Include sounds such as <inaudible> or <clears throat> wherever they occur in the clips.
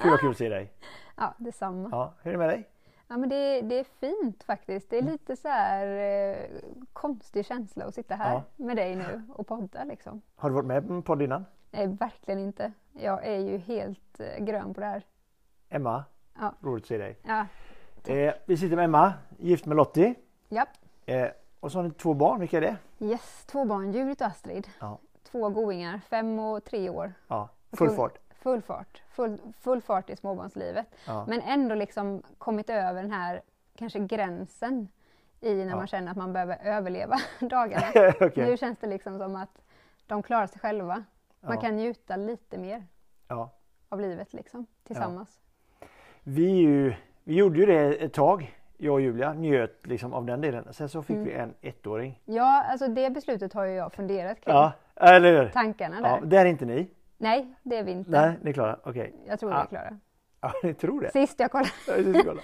Kul vad kul att se dig. Ja, detsamma. Ja, hur är det med dig? Ja, men det, det är fint faktiskt. Det är lite så här eh, konstig känsla att sitta här Ja. med dig nu och podda liksom. Har du varit med på en podd innan? Nej, verkligen inte. Jag är ju helt eh, grön på det här. Emma, Ja. roligt att se dig. Ja, Eh, vi sitter med Emma, gift med Lottie. ja. Eh, och så har ni två barn, vilka är det? Yes, två barn, Judith och Astrid. Ja. Två goingar, fem och tre år. Ja, Full- fart. Full fart. Full, full fart i småbarnslivet. Ja. Men ändå liksom kommit över den här kanske gränsen i när Ja. man känner att man behöver överleva <laughs> dagarna. <laughs> Okej. Nu känns det liksom som att de klarar sig själva. Man Ja. kan njuta lite mer av livet liksom, tillsammans. Vi, ju, vi gjorde ju det ett tag, jag och Julia, njöt liksom av den delen. Sen så fick Mm. vi en ettåring. Ja, alltså det beslutet har ju jag funderat kring. Ja, eller hur? Tankarna där. Ja, där är inte ni. Nej, det är vi inte. Nej, ni är klara. Okej. Jag tror vi Ah. är klara. <laughs> Ja, ni tror det? Sist jag kollade. Ja, det ska kolla.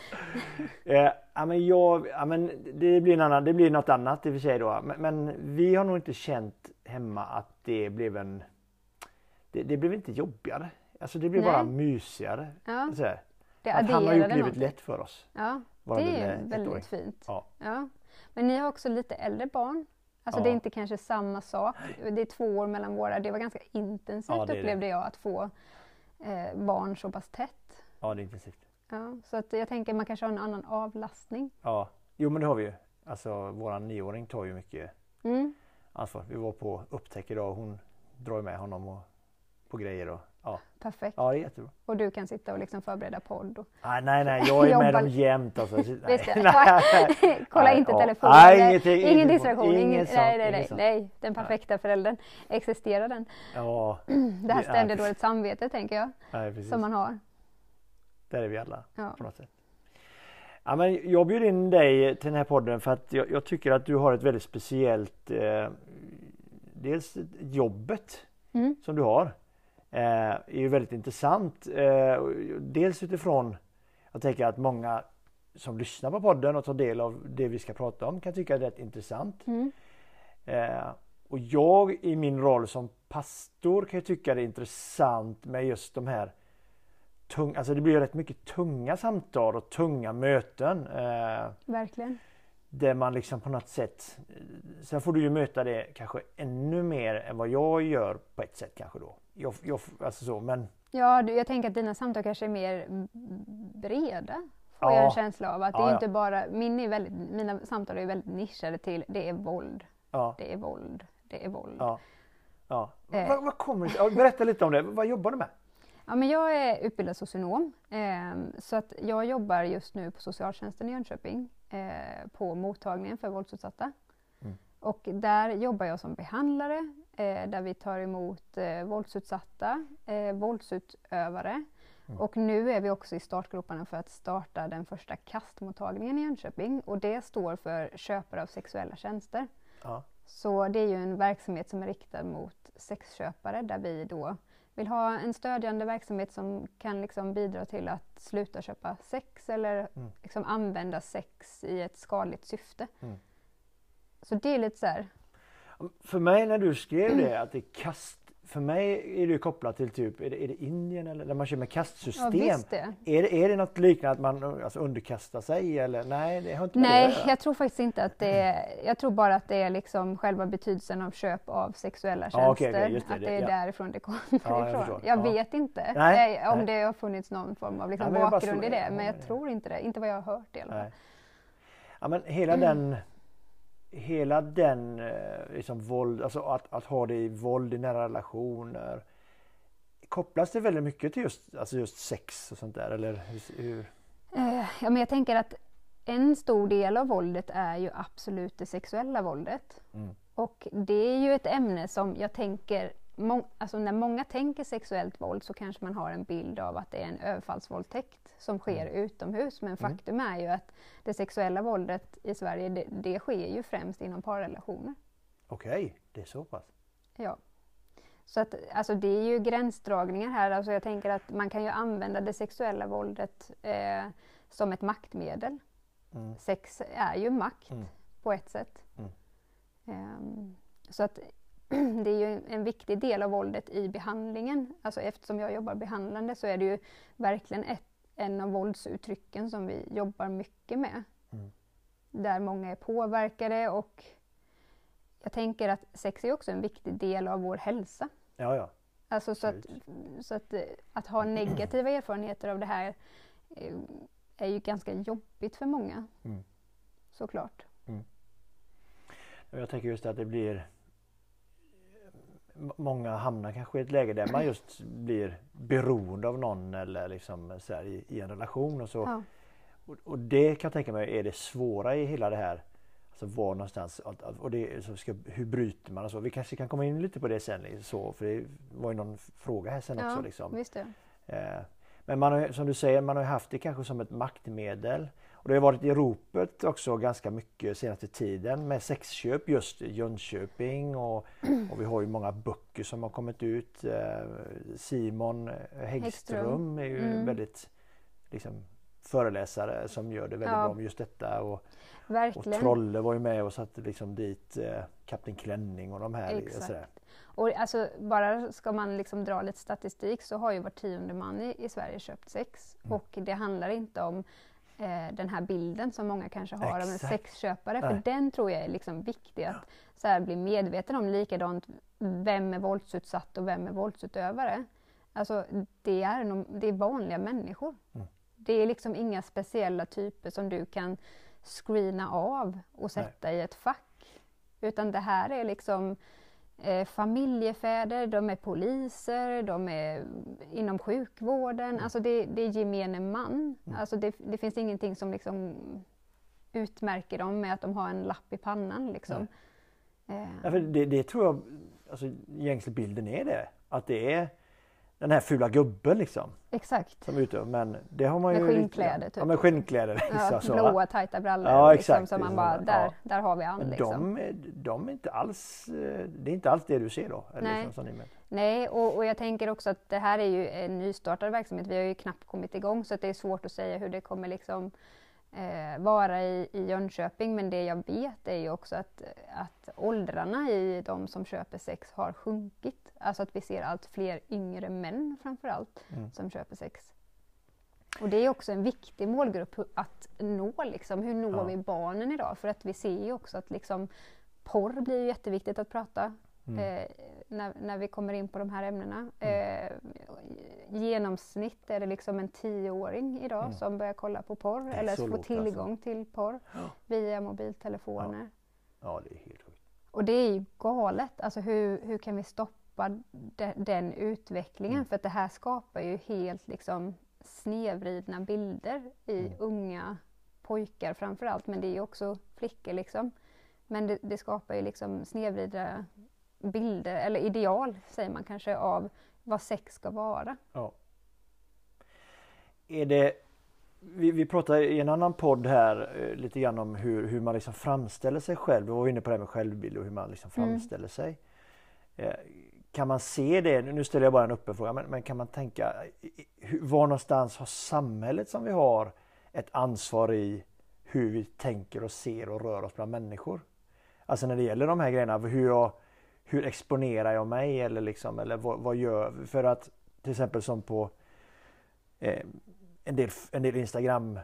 eh, ja, men jag, ja, men det, blir en annan, det blir något annat i och för sig då. Men, men vi har nog inte känt hemma att det blev en... Det, det blev inte jobbigare. Alltså det blev Nej. bara mysigare. Ja, Så här. det Att han har gjort livet något. lätt för oss. Ja, det är väldigt fint. Ja. Ja. Men ni har också lite äldre barn. Alltså Ja. det är inte kanske samma sak. Det är två år mellan våra. Det var ganska intensivt Ja, är det. upplevde jag att få eh, barn så pass tätt. Ja, det är intensivt. Ja, så att jag tänker man kanske har en annan avlastning. Ja, jo men det har vi ju. Alltså våran nioåring tar ju mycket Mm. ansvar. Vi var på upptäck idag och hon drar med honom och, på grejer och ja. Perfekt. Ja, det är jättebra. Och du kan sitta och liksom förbereda podd. Och... Ah, nej, nej, jag är med dem jämt alltså. <laughs> Nej, nej. Kolla Nej, inte ja. telefonen. Nej, Nej, ingenting, ingen distraktion. Ingen, Inget sånt, nej, nej, nej, nej. Den perfekta föräldern. Existerar den? Ja, <clears throat> Det här ständiga dåligt samvete tänker jag. nej. Som man har. Där är vi alla Ja. på något sätt. Ja, men jag bjöd in dig till den här podden för att jag, jag tycker att du har ett väldigt speciellt eh, Dels jobbet Mm. som du har är ju väldigt intressant. Eh, dels utifrån Jag tänker att många som lyssnar på podden och tar del av det vi ska prata om kan tycka att det är rätt intressant. Mm. Eh, och jag i min roll som pastor kan ju tycka det är intressant med just de här tung, alltså det blir ju rätt mycket tunga samtal och tunga möten. Eh, Verkligen. där man liksom på något sätt Sen får du ju möta det kanske ännu mer än vad jag gör på ett sätt kanske då. Jag, jag, alltså så, men Ja, du, jag tänker att dina samtal kanske är mer breda. Får Ja. jag en känsla av. Att det Ja, är ja. inte bara, min är väldigt, mina samtal är väldigt nischade till det är våld, det är våld, det är våld. ja. Eh. Vad, vad kommer det Berätta lite om det. Vad jobbar du med? Ja, men jag är utbildad socionom, ehm, så att jag jobbar just nu på socialtjänsten i Jönköping eh, på mottagningen för våldsutsatta. Mm. Och där jobbar jag som behandlare eh, där vi tar emot eh, våldsutsatta, eh, våldsutövare Mm. och nu är vi också i startgroparna för att starta den första kastmottagningen i Jönköping och det står för köpare av sexuella tjänster. Ja. Så det är ju en verksamhet som är riktad mot sexköpare där vi då vill ha en stödjande verksamhet som kan liksom bidra till att sluta köpa sex eller Mm. liksom använda sex i ett skadligt syfte. Mm. Så det är lite så här, För mig när du skrev det att det är kast För mig är det kopplat till typ, är det, är det Indien eller där man kör med ja kastsystem? visst det. är, det, är det något liknande att man alltså, underkastar sig eller nej det har inte det Nej, göra. jag tror faktiskt inte att det är, jag tror bara att det är liksom själva betydelsen av köp av sexuella tjänster. Ja, just det, att det, det är ja. därifrån det kommer jag ifrån. Jag Ja. vet inte Nej, om nej. det har funnits någon form av liksom Ja, jag bakgrund i det, ja, men jag det- tror inte det. Inte vad jag har hört i alla fall. Ja men hela den <clears throat> Hela den eh, liksom våld, alltså att, att ha det i våld i nära relationer Kopplas det väldigt mycket till just, alltså just sex och sånt där eller hur? Eh, ja, men jag tänker att en stor del av våldet är ju absolut det sexuella våldet. Mm. Och det är ju ett ämne som jag tänker, må- alltså när många tänker sexuellt våld så kanske man har en bild av att det är en överfallsvåldtäkt som sker utomhus. Men Mm. faktum är ju att det sexuella våldet i Sverige, det, det sker ju främst inom parrelationer. Okej, det är så pass. Ja. Så att, alltså det är ju gränsdragningar här. Alltså jag tänker att man kan ju använda det sexuella våldet eh, som ett maktmedel. Mm. Sex är ju makt Mm. på ett sätt. Mm. Ehm, så att <clears throat> det är ju en viktig del av våldet i behandlingen. Alltså eftersom jag jobbar behandlande så är det ju verkligen ett, en av våldsuttrycken som vi jobbar mycket med. Mm. Där många är påverkade och jag tänker att sex är också en viktig del av vår hälsa. Ja, ja. Alltså så att, så att, eh, att ha negativa erfarenheter av det här eh, är ju ganska jobbigt för många. Mm. Såklart. Jag tänker just att det blir Många hamnar kanske i ett läge där man just blir beroende av någon eller liksom så i, i en relation och så. Ja. Och, och det kan jag tänka mig är det svåra i hela det här. Alltså var någonstans och det, så ska, hur bryter man och så. Vi kanske kan komma in lite på det sen. Så, för det var ju någon fråga här sen Ja, också. Liksom. Eh, Men man har, som du säger, man har haft det kanske som ett maktmedel. Och det har varit i ropet också ganska mycket senaste tiden med sexköp just i Jönköping och, och vi har ju många böcker som har kommit ut. Eh, Simon Häggström är ju Mm. väldigt liksom, föreläsare som gör det väldigt Ja. bra om just detta. Och, och. Trolle var ju med och satte liksom dit eh, Kapten Klänning och de här. Exakt. Sådär. Och alltså, bara ska man liksom dra lite statistik så har ju var tionde man i, i Sverige köpt sex. Mm. Och det handlar inte om eh, den här bilden som många kanske har av en Exakt. sexköpare. Nej. För den tror jag är liksom viktig att så här, bli medveten om. Likadant, vem är våldsutsatt och vem är våldsutövare? Alltså, det är, nog- det är vanliga människor. Mm. Det är liksom inga speciella typer som du kan screena av och sätta i ett fack. Utan det här är liksom eh, familjefäder, de är poliser, de är inom sjukvården. Alltså det, det är gemene man. Mm. Alltså det, det finns ingenting som liksom utmärker dem med att de har en lapp i pannan. Liksom. Eh, Ja, det, det tror jag, alltså gängse bilden är det. Att det är den här fula gubben liksom. exakt. Som ute. Men det har man Med ju... skinkläder, typ. Ja, med skinkläder. Ja, liksom, så, va? blåa tajta brallor. Ja, liksom, exakt. så man Liksom, bara, ja. där, där har vi han. Men Liksom. de, de är inte alls... eh, Det är inte alls det du ser då? Nej. Liksom, som. Nej, och, och jag tänker också att det här är ju en nystartad verksamhet. Vi har ju knappt kommit igång så att det är svårt att säga hur det kommer liksom eh, vara i, i Jönköping. Men det jag vet är ju också att, att åldrarna i de som köper sex har sjunkit. Alltså att vi ser allt fler yngre män framför allt Mm. som köper sex. Och det är också en viktig målgrupp att nå. Liksom. Hur når Ja. vi barnen idag? För att vi ser ju också att liksom, porr blir jätteviktigt att prata Mm. eh, när, när vi kommer in på de här ämnena. Eh, I genomsnitt är det liksom en tioåring idag Mm. som börjar kolla på porr eller får tillgång till porr Ja. via mobiltelefoner. Ja, det är helt sjukt. Och det är ju galet. Alltså hur, hur kan vi stoppa de, den utvecklingen? Mm. För att det här skapar ju helt liksom snedvridna bilder i Mm. unga pojkar framför allt, men det är också flickor liksom. Men det, det skapar ju liksom snedvridna bilder, eller ideal säger man kanske, av vad sex ska vara. Ja. Är det, vi, vi pratade i en annan podd här eh, lite grann om hur, hur man liksom framställer sig själv. Vi var inne på det här med självbild och hur man liksom Mm. framställer sig. Eh, kan man se det, nu ställer jag bara en öppen fråga, men, men kan man tänka hur, var någonstans har samhället som vi har ett ansvar i hur vi tänker och ser och rör oss bland människor? Alltså när det gäller de här grejerna, hur, jag, hur exponerar jag mig eller, liksom, eller vad, vad gör För att till exempel som på eh, en del, en del Instagram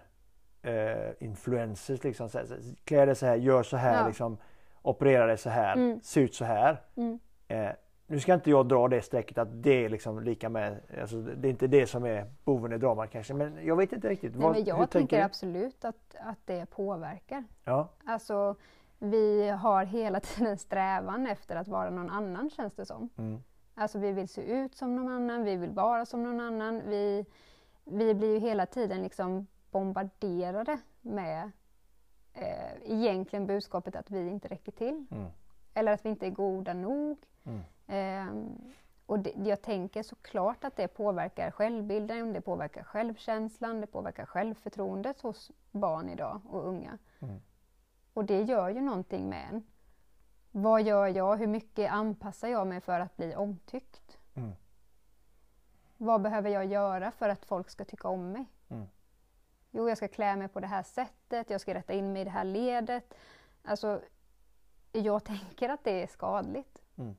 eh, influencers liksom, så här, klä dig så här, gör så här, Ja. liksom, operera dig så här, Mm. se ut så här. Mm. Eh, nu ska inte jag dra det strecket att det är liksom lika med, alltså, det är inte det som är boven i dramat kanske, men jag vet inte riktigt. Nej, Vad- men jag tänker du? absolut att, att det påverkar. Ja, Alltså, vi har hela <laughs> tiden strävan efter att vara någon annan känns det som. mm, Alltså vi vill se ut som någon annan, vi vill vara som någon annan. Vi, vi blir ju hela tiden liksom bombarderade med eh, egentligen budskapet att vi inte räcker till. mm, Eller att vi inte är goda nog. mm, Ehm, och det, jag tänker såklart att det påverkar självbilden, det påverkar självkänslan, det påverkar självförtroendet hos barn idag och unga. Mm. Och det gör ju någonting med en. Vad gör jag? Hur mycket anpassar jag mig för att bli omtyckt? Mm. Vad behöver jag göra för att folk ska tycka om mig? Mm. Jo, jag ska klä mig på det här sättet, jag ska rätta in mig i det här ledet. Alltså, jag tänker att det är skadligt. Mm.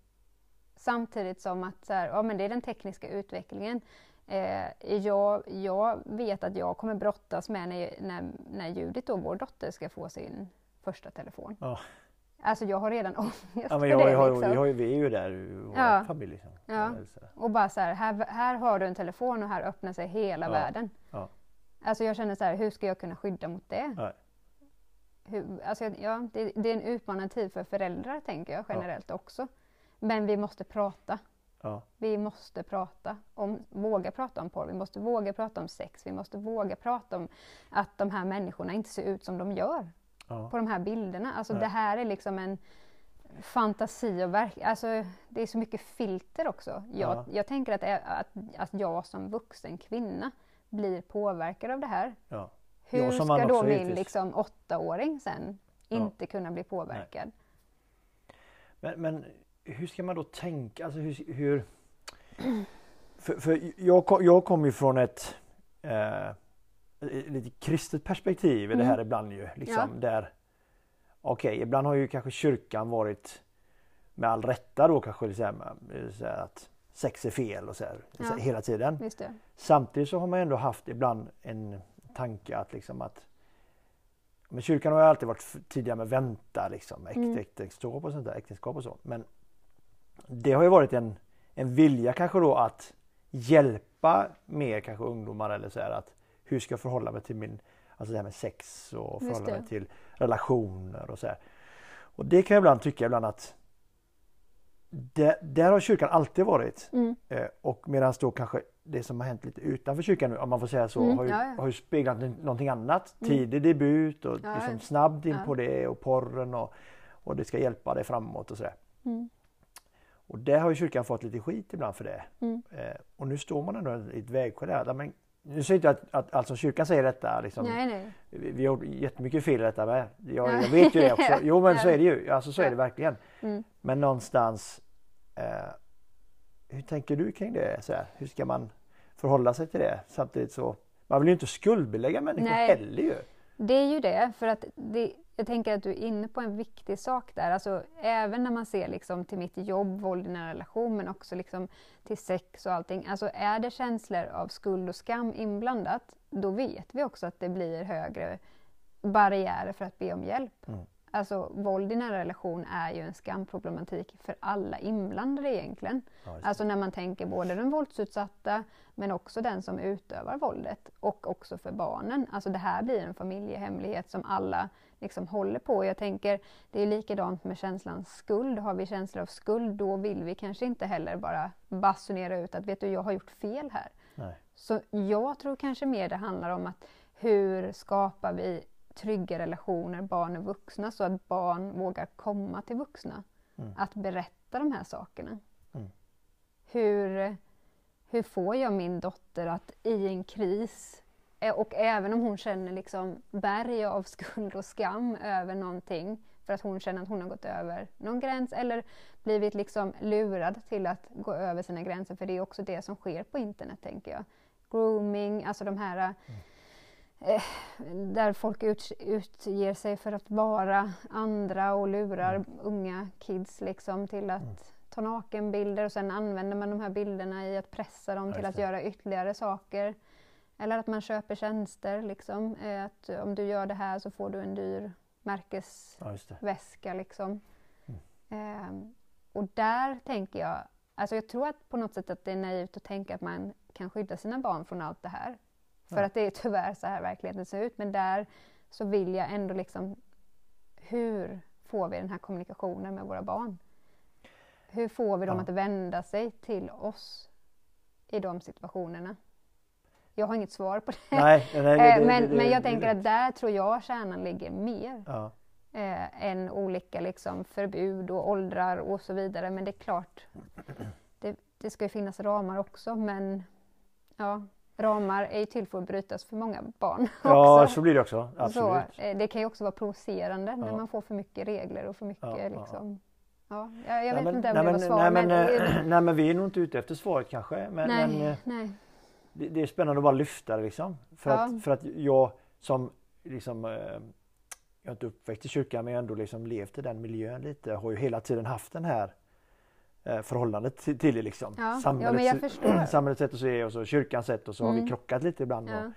Samtidigt som att så här, ja, men det är den tekniska utvecklingen. Eh, jag, jag vet att jag kommer brottas med när, när, när Judith, då, vår dotter, ska få sin första telefon. Ja. Alltså jag har redan <laughs> ångest Ja, men för jag, det. jag, liksom. ju- vi är ju där i vår Ja. familj. Liksom. Ja. Och bara så här, här, här har du en telefon och här öppnar sig hela Ja. världen. Ja. Alltså jag känner så här, hur ska jag kunna skydda mot det? Nej. Hur, alltså jag- ja, det, det är en utmanande tid för föräldrar tänker jag generellt också. Men vi måste prata. Ja. Vi måste prata om, våga prata om porr, vi måste våga prata om sex, vi måste våga prata om att de här människorna inte ser ut som de gör Ja. på de här bilderna. Alltså Nej. det här är liksom en fantasi och verk... Alltså det är så mycket filter också. Jag, Ja. jag tänker att, att, att jag som vuxen kvinna blir påverkad av det här. Ja. Hur ska då min givetvis. liksom, åttaåring sen inte kunna bli påverkad? Men, men hur ska man då tänka? Alltså hur, hur... <clears throat> För, för jag, jag kommer ju från ett eh, lite kristet perspektiv i det Mm. här ibland ju. Liksom, där Okej, ibland har ju kanske kyrkan varit med all rätta då kanske liksom, eh, så här att sex är fel och så här, Ja. så här hela tiden. Samtidigt så har man ändå haft ibland en tanke att liksom att men kyrkan har ju alltid varit f- tidiga med vänta liksom, äkt, Mm. äktenskap och sånt där, äktenskap och så. Men det har ju varit en, en vilja kanske då att hjälpa mer kanske ungdomar eller så här att hur ska jag förhålla mig till min, alltså det här med sex och förhålla mig till relationer och så här. Och det kan jag ibland tycka ibland att det, där har kyrkan alltid varit. Mm. Eh, och medan då kanske det som har hänt lite utanför kyrkan nu, om man får säga så, Mm, har, ju, ja, ja. har ju speglat någonting annat. Mm. Tidig debut och Ja, liksom snabbt in på det och porren och, och det ska hjälpa dig framåt och sådär. Mm. Och det har ju kyrkan fått lite skit ibland för det. Mm. Eh, och nu står man ändå i ett vägskäl där. där. Men, nu säger jag inte att, att alltså kyrkan säger detta, liksom, Nej, nej. vi, vi har gjort jättemycket fel i detta med. Jag, Ja. jag vet ju det också. Jo men <laughs> så är det ju, alltså så är det verkligen. Mm. Men någonstans, eh, hur tänker du kring det? Så här, hur ska man förhålla sig till det? Samtidigt så, man vill ju inte skuldbelägga människor Nej. heller ju. Det är ju det, för att det, jag tänker att du är inne på en viktig sak där. Alltså, även när man ser liksom till mitt jobb, våld i nära relation, men också liksom till sex och allting. Alltså är det känslor av skuld och skam inblandat, då vet vi också att det blir högre barriärer för att be om hjälp. Mm. Alltså våld i nära relation är ju en skamproblematik för alla inblandade egentligen. Ja. Alltså när man tänker både den våldsutsatta men också den som utövar våldet och också för barnen. Alltså det här blir en familjehemlighet som alla liksom håller på. Jag tänker det är likadant med känslan skuld. Har vi känslor av skuld då vill vi kanske inte heller bara basunera ut att vet du jag har gjort fel här. Nej. Så jag tror kanske mer det handlar om att hur skapar vi trygga relationer, barn och vuxna, så att barn vågar komma till vuxna. Mm. Att berätta de här sakerna. Mm. Hur, hur får jag min dotter att i en kris, och även om hon känner liksom berg av skuld och skam över någonting, för att hon känner att hon har gått över någon gräns eller blivit liksom lurad till att gå över sina gränser, för det är också det som sker på internet tänker jag. Grooming, alltså de här eh, där folk ut, utger sig för att vara andra och lurar Mm. unga kids liksom till att ta nakenbilder och sen använder man de här bilderna i att pressa dem till att göra ytterligare saker. Eller att man köper tjänster liksom. eh, Att om du gör det här så får du en dyr märkesväska Ja, liksom. Mm. Ehm, och där tänker jag, alltså jag tror att på något sätt att det är naivt att tänka att man kan skydda sina barn från allt det här. För Ja. att det är tyvärr så här verkligheten ser ut. Men där så vill jag ändå liksom, hur får vi den här kommunikationen med våra barn? Hur får vi dem Ja. att vända sig till oss i de situationerna? Jag har inget svar på det. Nej, nej, det- Eh, men, det- men är jag tänker att där tror jag kärnan ligger mer Ja. eh, än olika liksom, förbud och åldrar och så vidare. Men det är klart, det, det ska ju finnas ramar också. Men ja, ramar är ju till för att brytas för många barn <laughs> ja, också. så blir det också. Så, Absolut. eh, det kan ju också vara provocerande när Ja. man får för mycket regler och för mycket Ja, liksom. Ja, jag, vet nej, men, inte om nej, det var men, svar, nej, men, men, <clears throat> nej, men vi är nog inte ute efter svaret kanske. Men, nej, men eh, nej. Det, det är spännande att bara lyfta det liksom. För, Ja. att, för att jag som liksom, eh, jag är inte uppväxt i kyrkan men jag har ändå liksom levt i den miljön lite. Har ju hela tiden haft den här eh, förhållandet till, till det liksom. Ja, ja, samhällets, förstår. <clears throat> samhällets sätt att se och så kyrkans sätt och så har vi Mm. krockat lite ibland. Ja.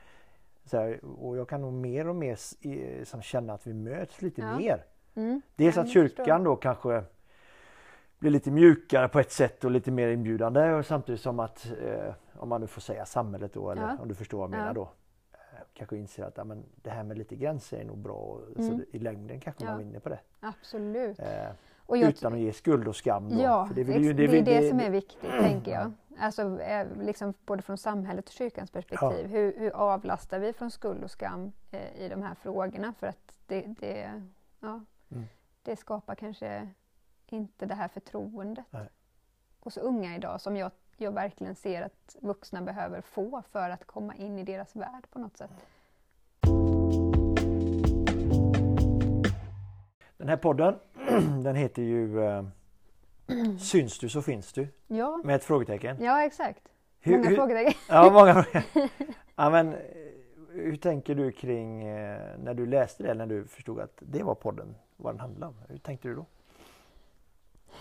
Och, så här, och jag kan nog mer och mer som känna att vi möts lite Ja. mer. Mm. Dels Ja, att kyrkan då kanske blir lite mjukare på ett sätt och lite mer inbjudande och samtidigt som att, eh, om man nu får säga samhället då, eller Ja. om du förstår vad jag menar Ja. då, eh, kanske inser att ja, men det här med lite gränser är nog bra. Mm. det, I längden kanske Ja. man vinner på det. Absolut. Eh, utan att ge skuld och skam. Då. Ja, För det, det, ju- det, är vill- det som är viktigt, tänker Ja. jag. Alltså, eh, liksom både från samhället och kyrkans perspektiv. Hur, hur avlastar vi från skuld och skam eh, i de här frågorna? För att det, det, ja, Mm. det skapar kanske inte det här förtroendet. Nej. hos unga idag som jag, jag verkligen ser att vuxna behöver få för att komma in i deras värld på något sätt. Den här podden <clears throat> den heter ju eh, <clears throat> Syns du så finns du Ja, med ett frågetecken. ja exakt. Hur- Många hur- frågetecken. <laughs> Ja, många <laughs> ja, men, eh, hur tänker du kring eh, när du läste det, när du förstod att det var podden, vad den handlade om? Hur tänkte du då?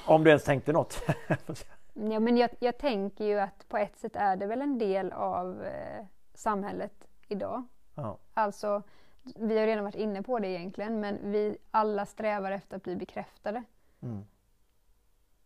Om du ens tänkte något? <laughs> Ja, men jag, jag tänker ju att på ett sätt är det väl en del av eh, samhället idag. ja. Alltså, vi har redan varit inne på det egentligen, men vi alla strävar efter att bli bekräftade. Mm.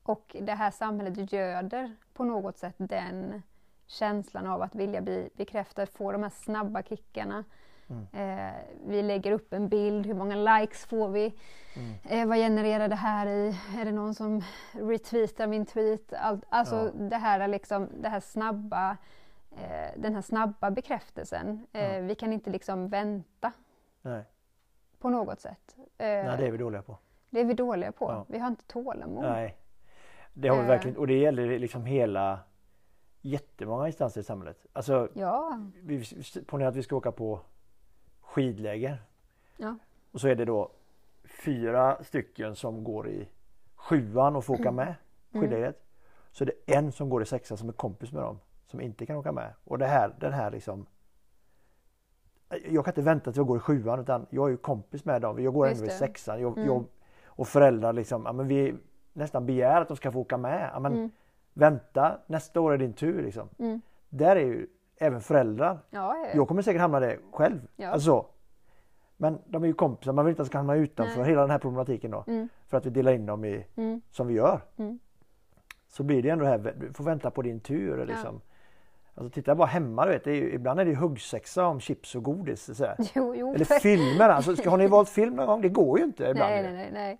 Och det här samhället göder på något sätt den känslan av att vilja bli bekräftad, få de här snabba kickarna. Mm. Eh, vi lägger upp en bild, hur många likes får vi? Mm. Eh, vad genererar det här i? Är det någon som retweetar min tweet? Allt, alltså Ja. det här är liksom, det här snabba, eh, den här snabba bekräftelsen. Eh, Ja. Vi kan inte liksom vänta Nej. på något sätt. Eh, Nej, det är vi dåliga på. det är vi dåliga på. Ja. Vi har inte tålamod. Nej. Det har vi Eh. verkligen, och det gäller liksom hela jättemånga instanser i samhället. Alltså, Ja, vi, ponera att vi ska åka på skidläger. Ja. Och så är det då fyra stycken som går i sjuan och får åka med skidlägret. Så det är en som går i sexan som är kompis med dem som inte kan åka med. Och det här, den här liksom jag kan inte vänta till jag går i sjuan utan jag är ju kompis med dem. Jag går Just ändå i sexan. Jag, Mm. jag, och föräldrar liksom, ja, men vi nästan begär att de ska få åka med. Ja, men Mm. Vänta, nästa år är din tur. Liksom. Mm. Där är ju även föräldrar. ja, ja. Jag kommer säkert hamna där själv. Ja. Alltså, men de är ju kompisar, man vill inte att de ska hamna utanför Nej. hela den här problematiken då. Mm. För att vi delar in dem i, Mm. som vi gör. Mm. Så blir det ändå det här, du får vänta på din tur. Liksom. Alltså titta bara hemma, du vet, är ju, ibland är det huggsexa om chips och godis. Så. Jo, jo. Eller filmer, alltså, ska, har ni valt film någon gång? Det går ju inte ibland. Nej, nej, nej.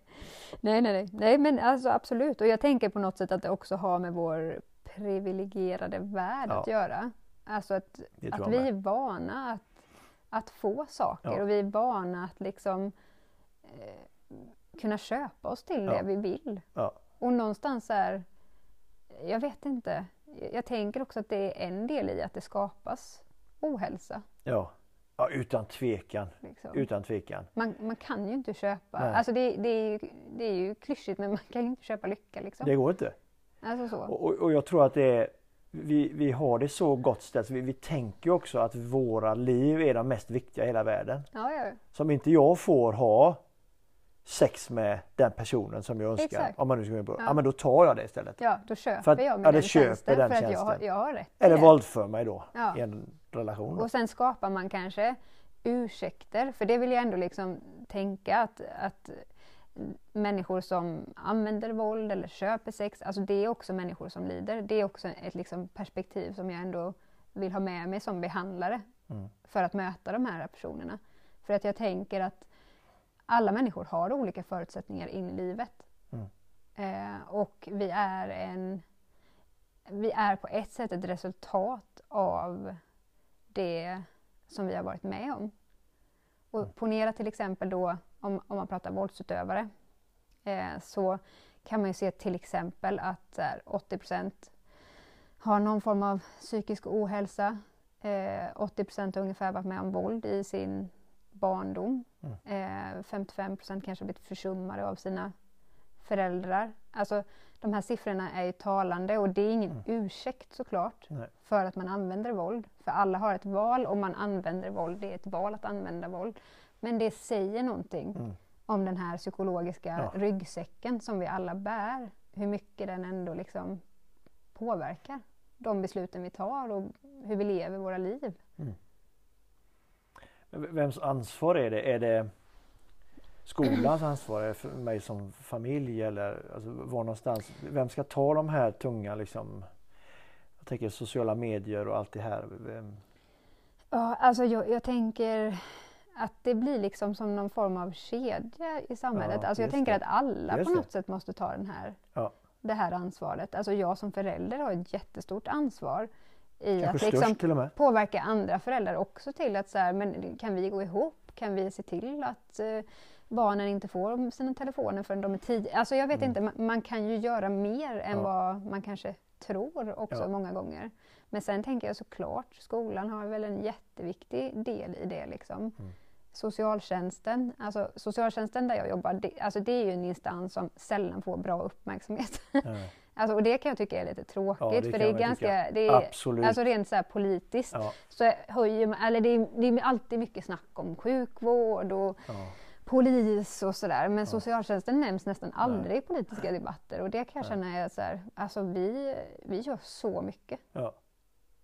Nej, nej, nej. Nej, men alltså absolut. Och jag tänker på något sätt att det också har med vår privilegierade värld Ja. att göra. Alltså att, att vi är vana att, att få saker Ja. och vi är vana att liksom eh, kunna köpa oss till Ja. det vi vill. Ja. Och någonstans är, jag vet inte, jag tänker också att det är en del i att det skapas ohälsa. Ja. ja, utan tvekan. Liksom. Utan tvekan. Man, man kan ju inte köpa, Nej. alltså det, det, är ju, det är ju klyschigt men man kan ju inte köpa lycka liksom. Det går inte. Alltså så. Och- och jag tror att det är, vi, vi har det så gott ställt. Vi, vi tänker också att våra liv är de mest viktiga i hela världen. Ja, ja. Som inte jag får ha sex med den personen som jag önskar. Exakt. Om man nu ska gå in på. Ja. Ja. men då tar jag det istället. ja, då köper För att- jag ja, den köper tjänsten den för att jag, har- tjänsten. jag har rätt Eller våldför mig då Ja. i en relation. Då. Och sen skapar man kanske ursäkter, för det vill jag ändå liksom tänka att, att människor som använder våld eller köper sex, alltså det är också människor som lider. Det är också ett liksom perspektiv som jag ändå vill ha med mig som behandlare Mm. för att möta de här personerna. För att jag tänker att alla människor har olika förutsättningar in i livet. Mm. Eh, och vi är en vi är på ett sätt ett resultat av det som vi har varit med om. Och Mm. ponera till exempel då, om, om man pratar våldsutövare, eh, så kan man ju se till exempel att så här, 80% har någon form av psykisk ohälsa. Eh, 80 har ungefär varit med om våld i sin barndom. Eh, 55% kanske har blivit försummade av sina föräldrar. Alltså de här siffrorna är ju talande och det är ingen Mm. ursäkt såklart Nej. för att man använder våld. För alla har ett val om man använder våld. Det är ett val att använda våld. Men det säger någonting Mm. om den här psykologiska Ja. ryggsäcken som vi alla bär. hur mycket den ändå liksom påverkar de besluten vi tar och hur vi lever våra liv. Mm. Vems ansvar är det? Är det skolans ansvar? Är det för mig som familj eller alltså, var någonstans? Vem ska ta de här tunga liksom? Jag tänker sociala medier och allt det här. Vem? Ja, alltså jag, jag tänker att det blir liksom som någon form av kedja i samhället. Ja, alltså jag tänker det. att alla Just på det. något sätt måste ta den här, Ja. det här ansvaret. Alltså jag som förälder har ett jättestort ansvar i Kanske att störst liksom påverka andra föräldrar också till att så här, men kan vi gå ihop? Kan vi se till att eh, barnen inte får sina telefoner förrän de är tidiga? Alltså jag vet Mm. inte, man, man kan ju göra mer än Ja. vad man kanske tror också Ja. många gånger. Men sen tänker jag såklart, skolan har väl en jätteviktig del i det. Liksom. Mm. Socialtjänsten, alltså socialtjänsten där jag jobbar, det, alltså det är ju en instans som sällan får bra uppmärksamhet. Nej. <laughs> alltså, och det kan jag tycka är lite tråkigt, Ja, det för det är ganska, det är, Absolut. alltså rent så här politiskt, Ja, så höjer man, eller det är, det är alltid mycket snack om sjukvård och ja. polis och sådär, men socialtjänsten nämns nästan aldrig i politiska debatter och det kan jag Nej. känna är så här, alltså vi, vi gör så mycket. ja.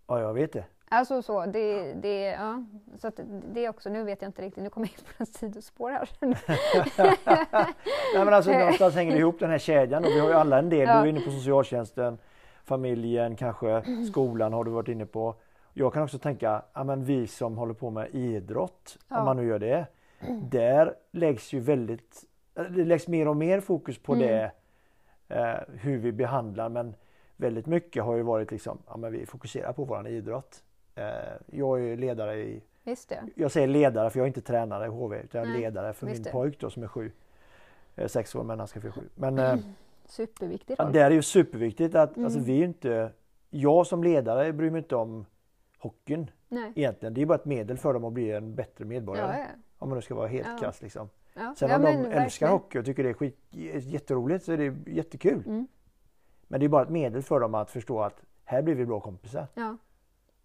ja, jag vet det. Alltså så, det, det, ja, så det är också, nu vet jag inte riktigt, nu kommer jag in på en sidospår här. <laughs> <laughs> Nej, men alltså, någonstans hänger det ihop den här kedjan och vi har ju alla en del. Ja. Du är inne på socialtjänsten, familjen, kanske skolan har du varit inne på. Jag kan också tänka, ja, men vi som håller på med idrott, Ja. om man nu gör det. Där läggs ju väldigt, det läggs mer och mer fokus på Mm. det, eh, hur vi behandlar men väldigt mycket har ju varit liksom, ja men vi fokuserar på våran idrott. Eh, jag är ledare i jag säger ledare för jag är inte tränare i HV utan jag är Nej, ledare för min det. pojk då som är sju. Eh, Sex år men han ska fylla sju. Men eh, <clears throat> Superviktig roll. det är ju superviktigt att Mm. alltså, vi är inte Jag som ledare bryr mig inte om hockeyn Nej. egentligen. Det är bara ett medel för dem att bli en bättre medborgare. Ja, ja. Om man nu ska vara helt Ja. krass liksom. Ja. Sen om de älskar verkligen. hockey och tycker det är skit, jätteroligt så är det jättekul. Mm. Men det är bara ett medel för dem att förstå att här blir vi bra kompisar. Ja.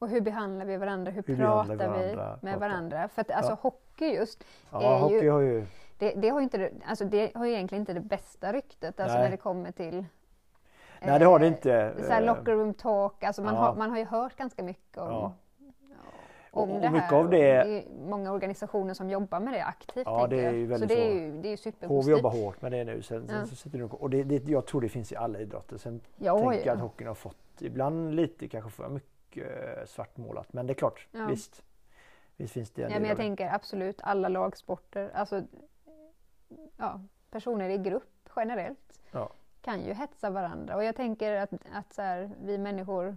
Och hur behandlar vi varandra? Hur, Hur pratar vi vi varandra? med Pratar. varandra? För att alltså Ja. hockey just, Ja, är hockey ju, har ju det, det, har inte, det- alltså det har egentligen inte det bästa ryktet alltså Nej. när det kommer till Nej det har det eh, inte. Så här locker room talk, alltså man, ja. har, man har ju hört ganska mycket om, Ja. om Och- det här. av och det- är många organisationer som jobbar med det aktivt. Ja, det är ju så väldigt det är så. ju, det är ju HV superpositivt. jobbar hårt med det nu. Sen, sen Ja. så sitter det, och det, det, jag tror det finns i alla idrotter. Sen Ja, tänker jag ja. att hockeyn har fått ibland lite kanske för mycket eh, svartmålat. Men det är klart, Ja. visst. Visst finns det en Ja, men jag det. tänker absolut alla lagsporter, alltså ja, personer i grupp generellt Ja. kan ju hetsa varandra. Och jag tänker att, att så här, vi människor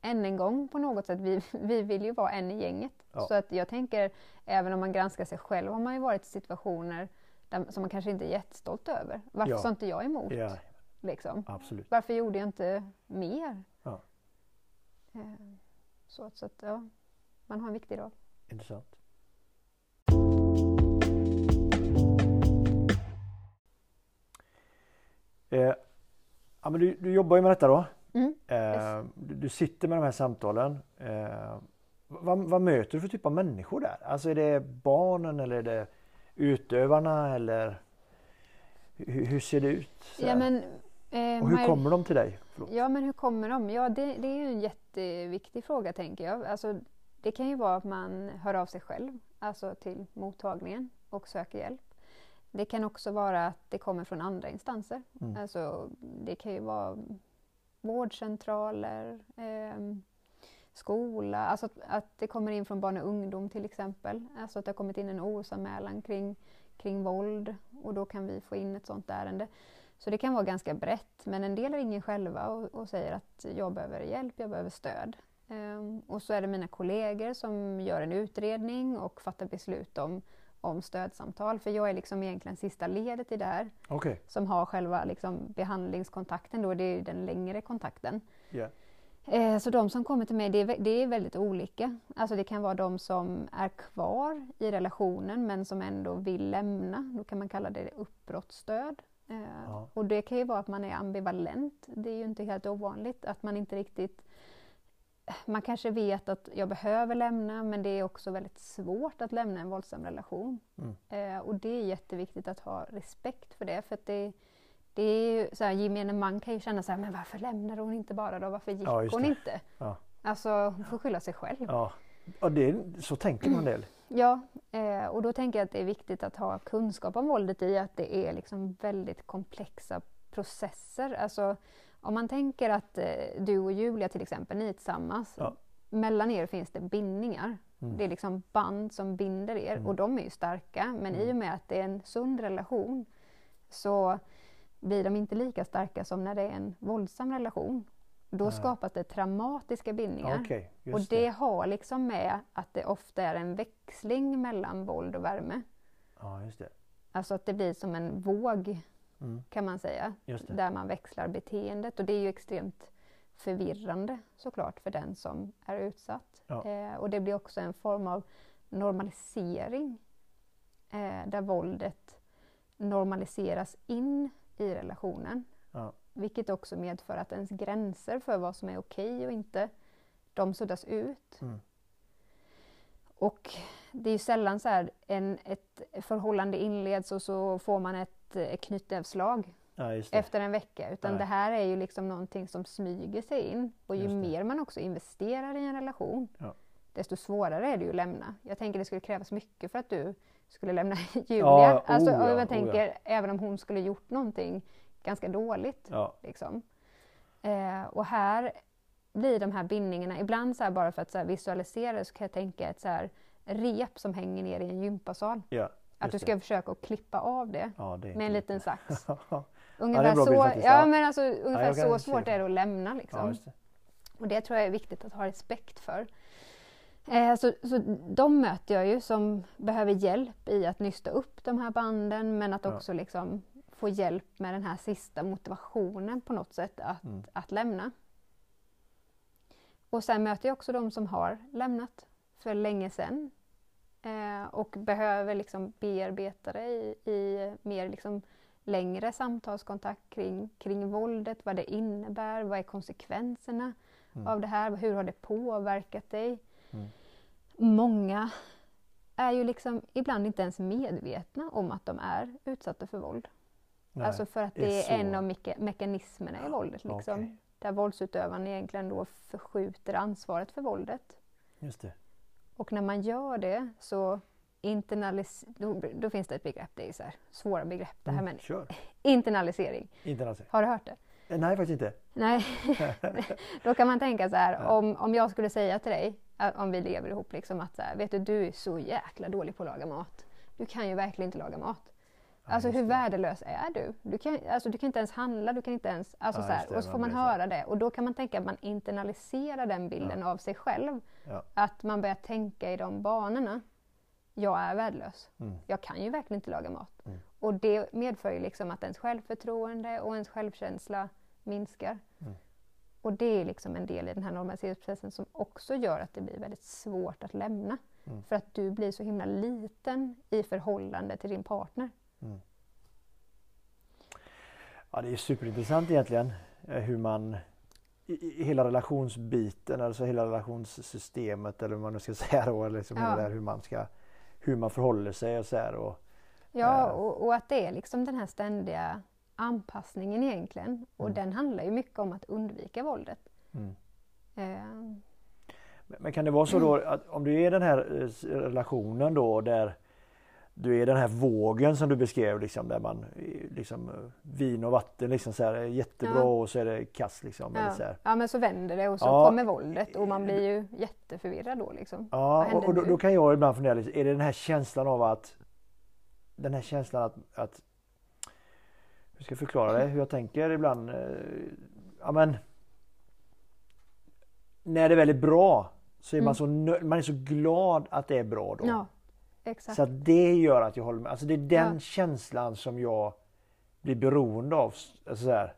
än en gång på något sätt, vi, vi vill ju vara en i gänget. Ja. Så att jag tänker, även om man granskar sig själv har man ju varit i situationer där, som man kanske inte är jättestolt över. Varför Ja. sa inte jag emot? Ja, Liksom? absolut. Varför gjorde jag inte mer? Eh, Så, så att, ja, man har en viktig roll. Intressant. Eh, ja, men du, du jobbar ju med detta då. Mm, Eh, du, du sitter med de här samtalen. Eh, vad, vad möter du för typ av människor där? Alltså är det barnen eller är det utövarna eller hur, hur ser det ut? Ja, men, eh, Och hur kommer de till dig? Förlåt. Ja, men hur kommer de? Ja, det, det är ju en jätteviktig fråga tänker jag. Alltså, det kan ju vara att man hör av sig själv, alltså till mottagningen och söker hjälp. Det kan också vara att det kommer från andra instanser. Mm. Alltså, det kan ju vara vårdcentraler, ehm, skola, alltså att, att det kommer in från barn och ungdom till exempel. Alltså att det har kommit in en orosanmälan kring, kring våld och då kan vi få in ett sådant ärende. Så det kan vara ganska brett, men en del ringer själva och, och säger att jag behöver hjälp, jag behöver stöd. Ehm, och så är det mina kollegor som gör en utredning och fattar beslut om, om stödsamtal. För jag är liksom egentligen sista ledet i det här Okej, som har själva liksom behandlingskontakten, då, det är den längre kontakten. Eh, Så de som kommer till mig, det är, vä- det är väldigt olika. Alltså det kan vara de som är kvar i relationen men som ändå vill lämna. Då kan man kalla det uppbrottsstöd. Eh, Ja. Och det kan ju vara att man är ambivalent. Det är ju inte helt ovanligt att man inte riktigt man kanske vet att jag behöver lämna men det är också väldigt svårt att lämna en våldsam relation. Mm. Eh, och det är jätteviktigt att ha respekt för det för det, Det är ju så här, gemene man kan ju känna så här, men varför lämnade hon inte bara då? Varför gick Ja, hon inte? Ja. Alltså, hon får skylla sig själv. Ja, och det, så tänker man del. Ja, eh, och då tänker jag att det är viktigt att ha kunskap om våldet i att det är liksom väldigt komplexa processer. Alltså, om man tänker att eh, du och Julia till exempel, ni är tillsammans. Ja. Mellan er finns det bindningar. Mm. Det är liksom band som binder er Mm. och de är ju starka. Men i och med att det är en sund relation så blir de inte lika starka som när det är en våldsam relation. Då Nej. skapas det traumatiska bindningar. Okej, Och det, det. har liksom med att det ofta är en växling mellan våld och värme. Ja, just det. Alltså att det blir som en våg Mm, kan man säga. Där man växlar beteendet och det är ju extremt förvirrande såklart för den som är utsatt. Ja. Eh, och det blir också en form av normalisering eh, där våldet normaliseras in i relationen. Ja. Vilket också medför att ens gränser för vad som är okej och inte, de suddas ut. Mm. Och det är ju sällan så här en, ett förhållande inleds och så får man ett eh, knytnävsslag Ja, efter en vecka. Utan Nej. det här är ju liksom någonting som smyger sig in. Och ju mer man också investerar i en relation, Ja. desto svårare är det ju att lämna. Jag tänker det skulle krävas mycket för att du skulle lämna <laughs> Julia. Ja, oh alltså, ja, oh ja. jag tänker, även om hon skulle gjort någonting ganska dåligt. Ja, Liksom. Eh, och här blir de här bindningarna, ibland så här bara för att så visualisera så kan jag tänka ett så här rep som hänger ner i en gympasal. ja. Att du ska det. försöka att klippa av det Ja, det med en liten sax. <laughs> Ungefär så, bild faktiskt, ja, ja. men alltså, ungefär så svårt det. är det att lämna. Liksom. det. Och det tror jag är viktigt att ha respekt för. Eh, så, så de möter jag ju som behöver hjälp i att nysta upp de här banden men att också liksom få hjälp med den här sista motivationen på något sätt att, Mm. att lämna. Och sen möter jag också de som har lämnat för länge sedan eh, och behöver liksom bearbeta det i, i mer liksom längre samtalskontakt kring, kring våldet, vad det innebär, vad är konsekvenserna Mm. av det här, hur har det påverkat dig? Mm. Många är ju liksom ibland inte ens medvetna om att de är utsatta för våld. Nej, alltså för att det är är en så. av meka- mekanismerna i våldet. Liksom, okej. Där våldsutövaren egentligen då förskjuter ansvaret för våldet. Just det. Och när man gör det så internalis- då, då finns det ett begrepp, det är så här, svåra begrepp det här Mm, med Kör. internalisering. Inte alls. Har du hört det? Eh, Nej, faktiskt inte. Nej, <laughs> <laughs> då kan man tänka så här, om, om jag skulle säga till dig, om vi lever ihop, liksom att så här, vet du, du är så jäkla dålig på att laga mat. Du kan ju verkligen inte laga mat. Ja, Alltså hur värdelös är du? Du kan, alltså, du kan inte ens handla, du kan inte ens... Alltså, Ja, så här, det, och så får man man höra det och då kan man tänka att man internaliserar den bilden av sig själv. Ja. Att man börjar tänka i de banorna. Jag är värdelös. Mm. Jag kan ju verkligen inte laga mat. Mm. Och det medför ju liksom att ens självförtroende och ens självkänsla minskar. Mm. Och det är liksom en del i den här normaliseringsprocessen som också gör att det blir väldigt svårt att lämna. Mm. För att du blir så himla liten i förhållande till din partner. Mm. Ja, det är superintressant egentligen eh, hur man i, i hela relationsbiten, alltså hela relationssystemet eller vad man nu ska <laughs> säga då, liksom Ja. hur man ska hur man förhåller sig och så här och Ja, Eh. och, och att det är liksom den här ständiga anpassningen egentligen. Och Mm. den handlar ju mycket om att undvika våldet. mm. Eh, Men- Men kan det vara så då att om du är i den här eh, relationen då där du är den här vågen som du beskrev liksom där man eh, liksom eh, vin och vatten liksom så här är jättebra Ja. och så är det kass liksom. Eller så ja. här. ja, men så vänder det och så Ja. kommer våldet och man blir ju jätteförvirrad då liksom. Ja, och, och då, då kan jag ibland fundera lite, är det den här känslan av att den här känslan att, att hur ska jag förklara det, hur jag tänker ibland. Eh, ja men när det är väldigt bra så är Mm. man så nö- man är så glad att det är bra då. Ja, exakt. Så att det gör att jag håller med. Alltså det är den Ja. känslan som jag blir beroende av. Alltså så här,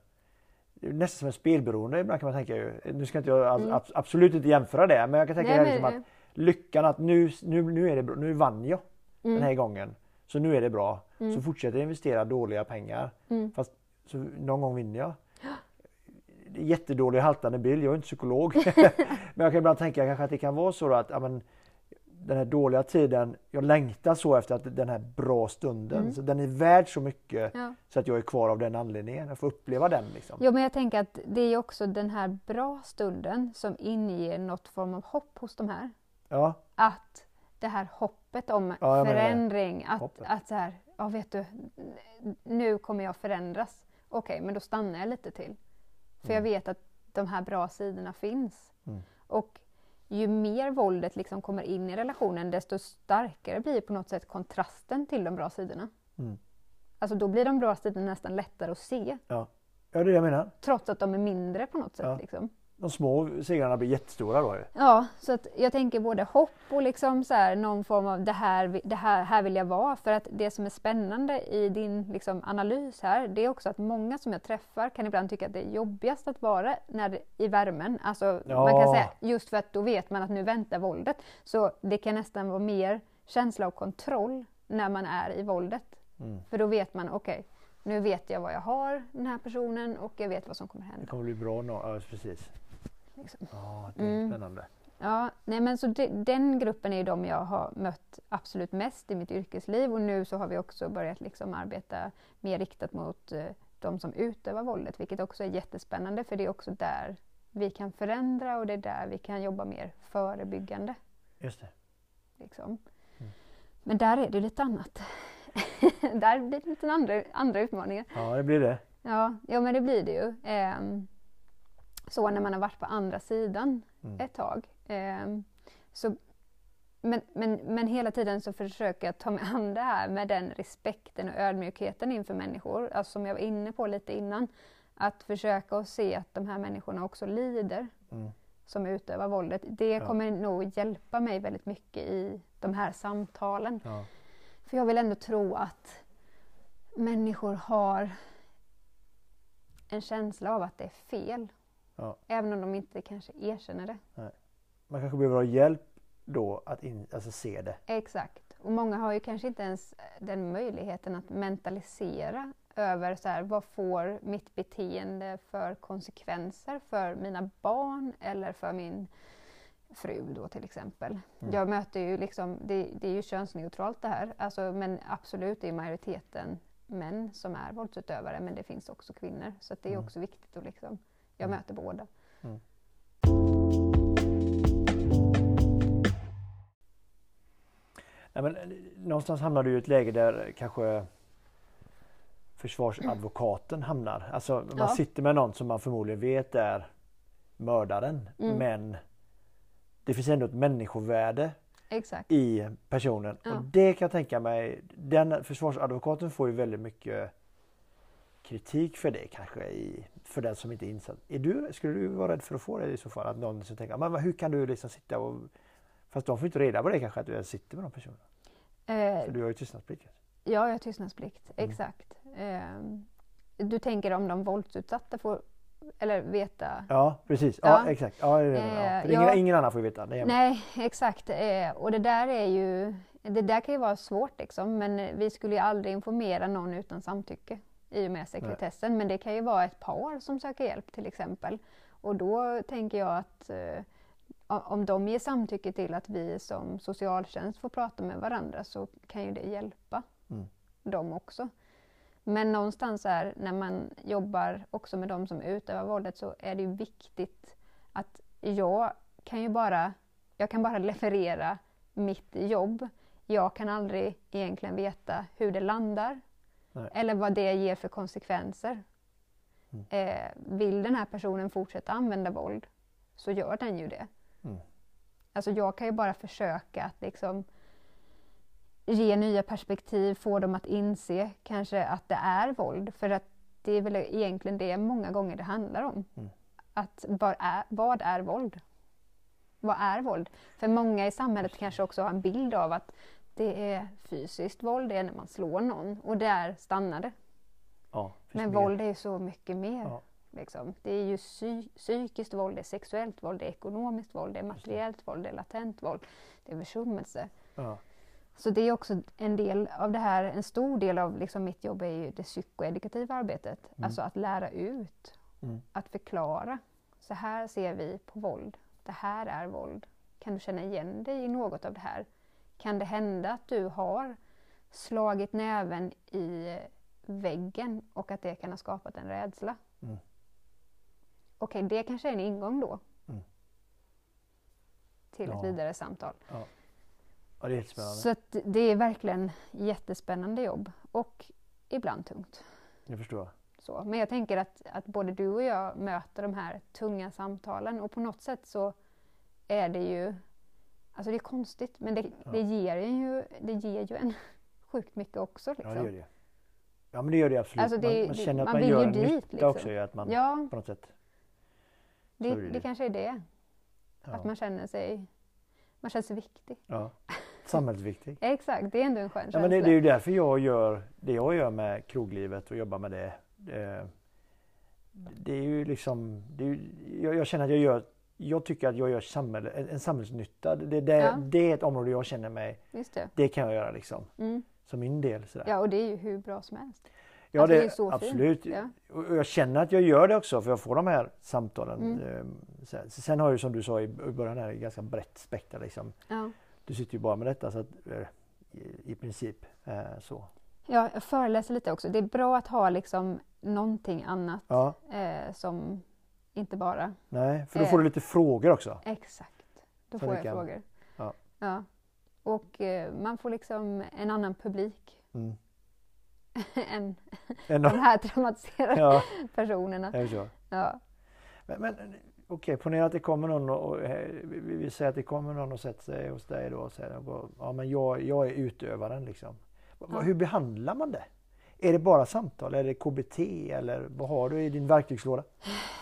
nästan som en spelberoende ibland kan man tänka ju. Nu ska inte jag Mm. ab- absolut inte jämföra det men jag kan tänka Nej, här men- liksom att lyckan att nu, nu, nu är det bra, nu vann jag Mm. den här gången. Så nu är det bra. Mm. Så fortsätter jag investera dåliga pengar. Mm. Fast så någon gång vinner jag. Jättedålig haltande bild, jag är inte psykolog. <laughs> men jag kan ibland tänka kanske att det kan vara så att ja, men, den här dåliga tiden, jag längtar så efter att den här bra stunden, Mm. så den är värd så mycket Ja. så att jag är kvar av den anledningen. Jag får uppleva den liksom. Jo, men jag tänker att det är också den här bra stunden som inger något form av hopp hos de här. Ja, Att det här hoppet om Ja, förändring, att, Hoppet. att så här, ja vet du, nu kommer jag förändras. Okej, men då stannar jag lite till. För jag vet att de här bra sidorna finns. Mm. Och ju mer våldet liksom kommer in i relationen, desto starkare blir på något sätt kontrasten till de bra sidorna. Mm. Alltså då blir de bra sidorna nästan lättare att se, ja. ja, det är det jag menar. trots att de är mindre på något sätt. Ja. Liksom. De små segrarna blir jättestora då. Ja, så att jag tänker både hopp och liksom så här, någon form av det här, det här, här vill jag vara. För att det som är spännande i din liksom, analys här, det är också att många som jag träffar kan ibland tycka att det är jobbigast att vara när det, i värmen. Alltså, man kan Ja. säga, just för att då vet man att nu väntar våldet. Så det kan nästan vara mer känsla av kontroll när man är i våldet. Mm. För då vet man, okej, nu vet jag vad jag har, den här personen, och jag vet vad som kommer Det hända. kommer bli bra. Ja, precis. Liksom. Ja, det är Mm. spännande. Ja, nej men så de, den gruppen är ju de jag har mött absolut mest i mitt yrkesliv och nu så har vi också börjat liksom arbeta mer riktat mot eh, de som utövar våldet, vilket också är jättespännande för det är också där vi kan förändra och det är där vi kan jobba mer förebyggande. Just det. Liksom. Men där är det lite annat. <laughs> där blir det lite andra, andra utmaningar. Ja, det blir det. Ja, ja, men det blir det ju. Ehm, så när man har varit på andra sidan Mm. ett tag. Ehm, så, men, men, men hela tiden så försöker jag ta mig an det här med den respekten och ödmjukheten inför människor. Alltså som jag var inne på lite innan. Att försöka att se att de här människorna också lider Mm. som utövar våldet. Det Ja. kommer nog hjälpa mig väldigt mycket i de här samtalen. Ja. För jag vill ändå tro att människor har en känsla av att det är fel. Ja. Även om de inte kanske erkänner det. Man kanske behöver ha hjälp då att in, alltså se det. Exakt. Och många har ju kanske inte ens den möjligheten att mentalisera över så här, vad får mitt beteende för konsekvenser för mina barn eller för min fru då till exempel. Mm. Jag möter ju liksom, det, det är ju könsneutralt det här, alltså, men absolut det är majoriteten män som är våldsutövare men det finns också kvinnor så det är Mm. också viktigt att liksom, jag Mm. möter båda. Nej, men, eh, någonstans hamnar du i ett läge där kanske försvarsadvokaten hamnar. Alltså man Ja. sitter med någon som man förmodligen vet är mördaren Mm. men det finns ändå ett människovärde Exakt. i personen. Ja. Och det kan jag tänka mig, den försvarsadvokaten får ju väldigt mycket kritik för det kanske i, för den som inte är insatt. Är du, skulle du vara rädd för att få det i så fall? Att någon som tänker, men hur kan du liksom sitta och... Fast de får inte reda på det kanske att du ens sitter med de personerna. Eh, För du har ju tystnadsplikt. Ja, jag har tystnadsplikt. Mm. Exakt. Ehm, du tänker om de våldsutsatta får eller veta? Ja precis, ja, Ja. exakt. Ja, det är det. Eh, ja. Ingen, annan får veta. Det Nej, exakt. Eh, och det där är ju det där kan ju vara svårt liksom, men eh, vi skulle ju aldrig informera någon utan samtycke i och med sekretessen. Men det kan ju vara ett par som söker hjälp till exempel. Och då tänker jag att eh, om de ger samtycke till att vi som socialtjänst får prata med varandra så kan ju det hjälpa Mm. dem också. Men någonstans är när man jobbar också med de som utövar våldet så är det viktigt att jag kan ju bara, jag kan bara leverera mitt jobb. Jag kan aldrig egentligen veta hur det landar Nej. eller vad det ger för konsekvenser. Mm. Eh, vill den här personen fortsätta använda våld så gör den ju det. Mm. Alltså jag kan ju bara försöka att liksom ge nya perspektiv, få dem att inse kanske att det är våld. För att det är väl egentligen det många gånger det handlar om. Mm. Att vad är, vad är våld? Vad är våld? För många i samhället kanske också har en bild av att det är fysiskt våld, det är när man slår någon och där stannar det. Ja, Men mer. våld är så mycket mer. Ja. Liksom. Det är ju psy- psykiskt våld, det är sexuellt våld, det är ekonomiskt våld, det är materiellt våld, det är latent våld, det är försummelse. Ja. Så det är också en del av det här, en stor del av liksom mitt jobb är ju det psykoedukativa arbetet. Mm. Alltså att lära ut, Mm. att förklara. Så här ser vi på våld. Det här är våld. Kan du känna igen dig i något av det här? Kan det hända att du har slagit näven i väggen och att det kan ha skapat en rädsla? Mm. Okej, det kanske är en ingång då. Mm. Till Ja. ett vidare samtal. Ja, det är jättespännande. Så det är verkligen jättespännande jobb och ibland tungt. Jag förstår. Så. Men jag tänker att, att både du och jag möter de här tunga samtalen och på något sätt så är det ju, alltså det är konstigt men det, Ja. det, ger, ju, det ger ju en <laughs> sjukt mycket också. Ja, Liksom. det gör det. Ja, men det gör det absolut. Alltså, det- man, man känner att man man, gör en dit, nytta liksom. också. Att man Ja, på något sätt... det, det. kanske är det. Ja. Att man känner sig, man känner sig viktig. ja. Samhällsviktig. <laughs> Exakt, det är ändå en skön Ja, känsla. men det, det är ju därför jag gör det jag gör med kroglivet och jobbar med det. Det, det är ju liksom, det är ju, jag, jag känner att jag gör, jag tycker att jag gör samhälle, en, samhällsnytta. Det, det, Ja. det är ett område jag känner mig, det. det kan jag göra liksom. Mm. Som min del. Sådär. Ja, och det är ju hur bra som helst. Ja, Alltså, det, är så fint. absolut. Ja. Och jag känner att jag gör det också för jag får de här samtalen. Mm. Ehm, Sen, sen har jag ju som du sa i början här ganska brett spektra liksom. Ja. Du sitter ju bara med detta så att eh, i, princip eh, så. Ja, jag föreläser lite också. Det är bra att ha liksom någonting annat Ja, eh, som inte bara... nej, för då Eh. får du lite frågor också. Exakt. Då Så får jag kan- frågor. ja. Ja. Och eh, man får liksom en annan publik Mm. <laughs> än de här traumatiserade ja, personerna. Ja. Men, men okej, ponera att det kommer någon och, och eh, vi, säger att det kommer någon och sätter sig hos dig då och säger ja men jag, jag är utövaren liksom. Ja. Hur behandlar man det? Är det bara samtal? Är det KBT eller vad har du i din verktygslåda?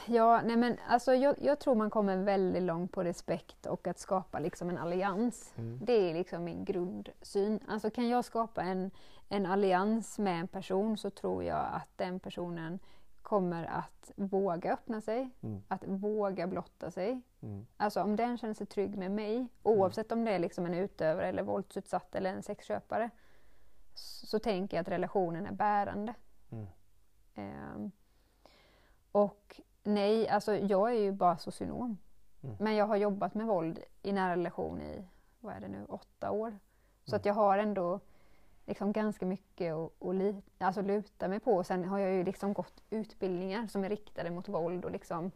Ja, nej men alltså jag, jag tror man kommer väldigt långt på respekt och att skapa liksom en allians. Mm. Det är liksom min grundsyn. Alltså kan jag skapa en, en allians med en person så tror jag att den personen kommer att våga öppna sig, Mm. att våga blotta sig. Mm. Alltså om den känner sig trygg med mig, oavsett om det är liksom en utövare eller våldsutsatt eller en sexköpare, så, tänker jag att relationen är bärande. Mm. Ehm, och nej, alltså jag är ju bara socionom. Mm. Men jag har jobbat med våld i nära relation i, vad är det nu, åtta år. Så Mm. att jag har ändå liksom ganska mycket att, alltså luta mig på. Och sen har jag ju liksom gått utbildningar som är riktade mot våld och liksom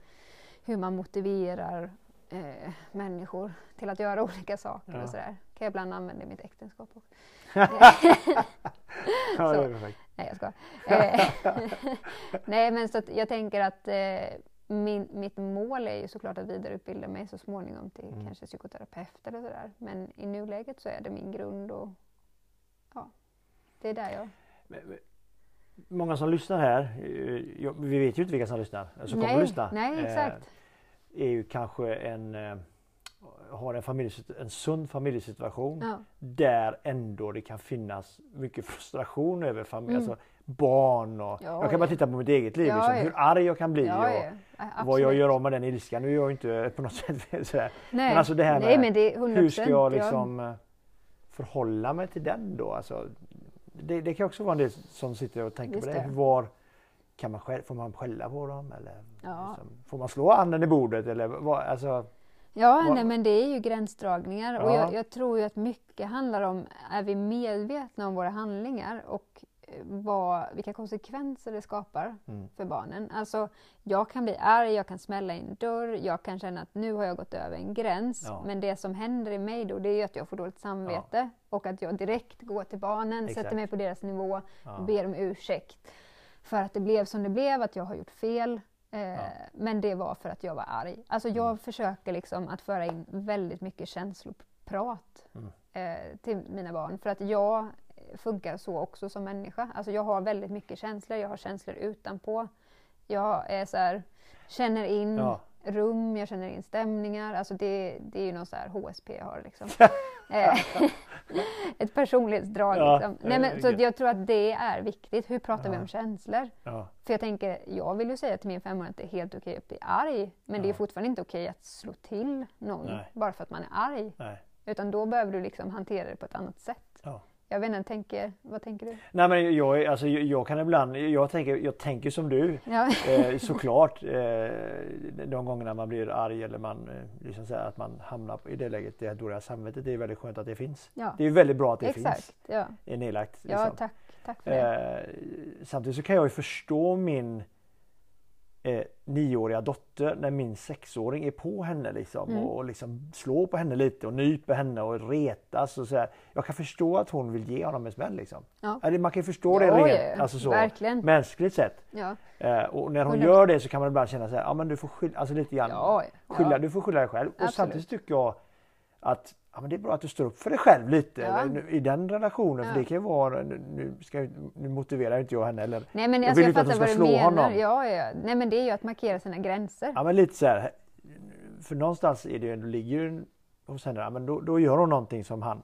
hur man motiverar eh, människor till att göra <laughs> olika saker Ja. och sådär. Kan jag ibland använda i mitt äktenskap också. <laughs> Ja, det Så. är perfekt. Nej, jag ska. Eh, <laughs> Nej, men så att jag tänker att eh, min, mitt mål är ju såklart att vidareutbilda mig så småningom till Mm. kanske psykoterapeut eller sådär. Men i nuläget så är det min grund och ja, det är där jag... Många som lyssnar här, eh, vi vet ju inte vilka som lyssnar, som kommer nej, att lyssna. nej, eh, exakt. Är ju kanske en, eh, har en, familjesit- en sund familjesituation Ja, där ändå det kan finnas mycket frustration över familj, Mm. alltså barn och Ja, jag kan bara titta på mitt eget liv, Ja, liksom, hur arg jag kan bli och vad jag gör om med den ilskan. Nu är jag inte på något <laughs> sätt sådär. Nej, Men alltså det här med det är 100%, Hur ska jag ja. liksom eh, förhålla mig till den då? Alltså, det, det kan också vara en del som sitter och tänker Visst på det. det. Var, kan man skäll, får man skälla på dem? Eller, Ja. liksom, får man slå handen i bordet? Eller, vad, alltså, Ja, Vad- nej, men det är ju gränsdragningar och Ja. jag, jag tror ju att mycket handlar om, är vi medvetna om våra handlingar och eh, vad, vilka konsekvenser det skapar Mm. för barnen. Alltså, jag kan bli arg, jag kan smälla i en dörr, jag kan känna att nu har jag gått över en gräns. Ja. Men det som händer i mig då, det är att jag får dåligt samvete och att jag direkt går till barnen, Exakt. sätter mig på deras nivå ja. och ber om ursäkt för att det blev som det blev, att jag har gjort fel. Eh, Ja. Men det var för att jag var arg. Alltså jag Mm. försöker liksom att föra in väldigt mycket känsloprat Mm. eh, till mina barn. För att jag funkar så också som människa. Alltså jag har väldigt mycket känslor, jag har känslor utanpå. Jag är så här, känner in Ja. Rum, jag känner in stämningar. Alltså det, det är ju någon så här HSP jag har liksom. <laughs> Eh, <laughs> Ett personlighetsdrag Ja, liksom. Nej, men, så jag tror att det är viktigt. Hur pratar vi Ja. om känslor? Ja. För jag tänker, jag vill ju säga till min femåring att det är helt okej att bli arg. Men det är fortfarande inte okej att slå till någon Nej. bara för att man är arg. Nej. Utan då behöver du liksom hantera det på ett annat sätt. Ja. Jag vet inte, tänker, vad tänker du? Nej men jag, alltså, jag, jag kan ibland, jag tänker, jag tänker som du. Ja, <laughs> Eh, såklart eh, de gångerna man blir arg eller man eh, liksom så här, att man hamnar i det läget, det dåliga samvetet. Det är väldigt skönt att det finns. ja. Det är väldigt bra att det exakt. finns. Ja. är nedlagt. ja, liksom. tack, tack för det. Eh, samtidigt så kan jag ju förstå min eh, nioåriga dotter när min sexåring är på henne liksom Mm. och, och liksom slår på henne lite och nyper henne och retas och så här. Jag kan förstå att hon vill ge honom en smäll liksom. Ja. Eller man kan förstå det Ja, rent, alltså så, verkligen. mänskligt sett. Ja. Eh, och när hon 100%. gör det så kan man ibland känna så här, ja men du får skylla, alltså lite grann, Ja, skylla, ja. du får skylla dig själv. Och Absolut. samtidigt tycker jag att ja, men det är bra att du står upp för dig själv lite Ja. i den relationen. Ja. För det kan ju vara, nu, ska, jag- nu motiverar inte jag henne eller Nej men Jag alltså, vill jag inte att vad ska slå menar. honom. Ja, ja. Nej men det är ju att markera sina gränser. Ja men lite så här. För någonstans är det ju, ligger ju hos henne, ja, men då, då gör hon någonting som han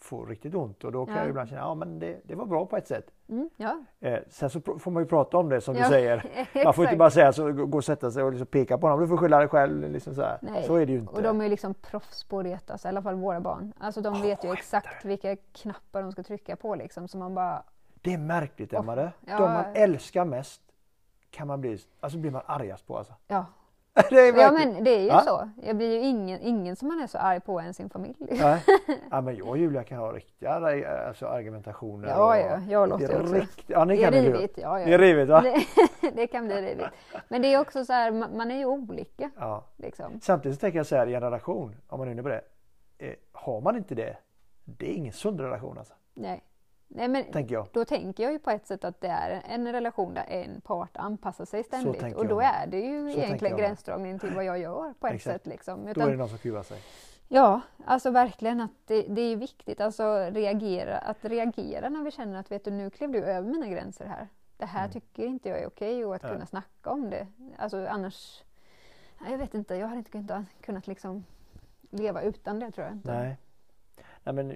får riktigt ont och då kan Ja. jag ibland känna, ja men det, det var bra på ett sätt. Mm, ja. Eh, sen så får man ju prata om det som Ja, du säger. <laughs> Man får inte bara säga så, gå och sätta sig och liksom peka på honom, du får skylla dig själv. Liksom så, så är det ju inte. Och de är ju liksom proffs på att retas, i alla fall våra barn. Alltså de vet ju exakt vilka knappar de ska trycka på liksom. Så man bara, Det är märkligt Emma det. ja. De man älskar mest kan man bli, alltså blir man argast på alltså. ja. <laughs> det är Ja verkligen- men det är ju Ja. så. Jag blir ju ingen, ingen som man är så arg på än sin familj. Nej. Ja, <laughs> men jag och Julia kan ha riktiga alltså, argumentationer. Ja, ja, jag är också. rikt- Ja, ni Det är kan det, du. rivigt, ja, Det är ja. rivigt va? Det, <laughs> det kan bli rivigt. Men det är också så här, man är ju olika. Ja. Liksom. Samtidigt tänker jag så här i en relation, om man är inne på det. Eh, har man inte det, det är ingen sund relation alltså. Nej. Nej men Tänker jag. då tänker jag ju på ett sätt att det är en relation där en part anpassar sig ständigt. Och då är det ju jag egentligen gränsdragningen till vad jag gör på ett Exakt. sätt. Liksom. Då är Utan, det någon som kuvar sig. Ja, alltså verkligen att det, det är viktigt alltså reagera, att reagera när vi känner att vet du, nu klev du över mina gränser här. Det här Mm. tycker inte jag är okej och att kunna snacka om det. Alltså annars, jag vet inte, jag hade inte kunnat, kunnat liksom leva utan det tror jag inte. Nej. Nej men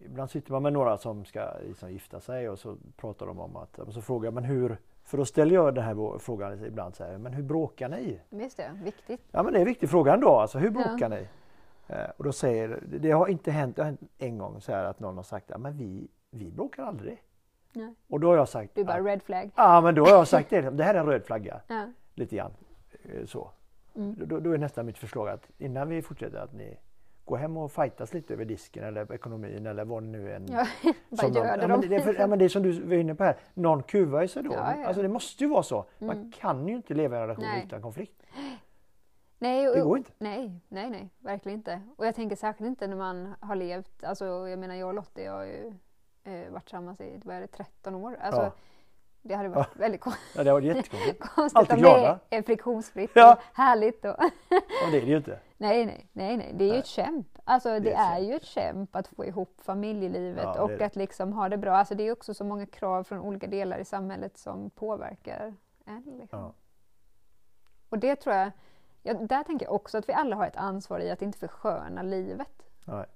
ibland sitter man med några som ska liksom gifta sig och så pratar de om att, och så frågar jag men hur, för då ställer jag den här frågan ibland så här, men hur bråkar ni? Visst det, viktigt. Ja men det är en viktig fråga ändå, alltså hur bråkar Ja. ni? Eh, och då säger, det har inte hänt, det har hänt en gång så här att någon har sagt, men vi, vi bråkar aldrig. Nej. Och då har jag sagt, Du bara ja, red flag. ja men då har jag sagt det, det här är en röd flagga. Ja. Lite grann eh, så. Mm. Då, då är nästan mitt förslag att innan vi fortsätter att ni går hem och fightas lite över disken eller ekonomin eller vad nu är. Ja, <laughs> någon- gör det ja, men det, är för, ja, men det är som du var inne på här, någon kuvar ju sig då. Ja, ja. Alltså det måste ju vara så. Man Mm. kan ju inte leva i en relation Nej. utan konflikt. Nej, och, Det går inte. Nej, nej, nej, verkligen inte. Och jag tänker särskilt inte när man har levt, alltså jag menar jag och Lottie har ju eh, varit tillsammans i, vad det, 13 år. Alltså, Ja. Det hade varit väldigt kon- Ja, det har varit jättekonstigt. <laughs> konstigt Alltid om glada. det är friktionsfritt Ja. och härligt. Och Och det är det ju inte. <laughs> nej, nej, nej, nej, det är ju Nej. ett kämp. Alltså det, är ett är kämp. ju ett kämp att få ihop familjelivet Ja, det är och det. att liksom ha det bra. Alltså det är också så många krav från olika delar i samhället som påverkar en. Liksom. Ja. Och det tror jag, ja, där tänker jag också att vi alla har ett ansvar i att inte försköna livet. Nej.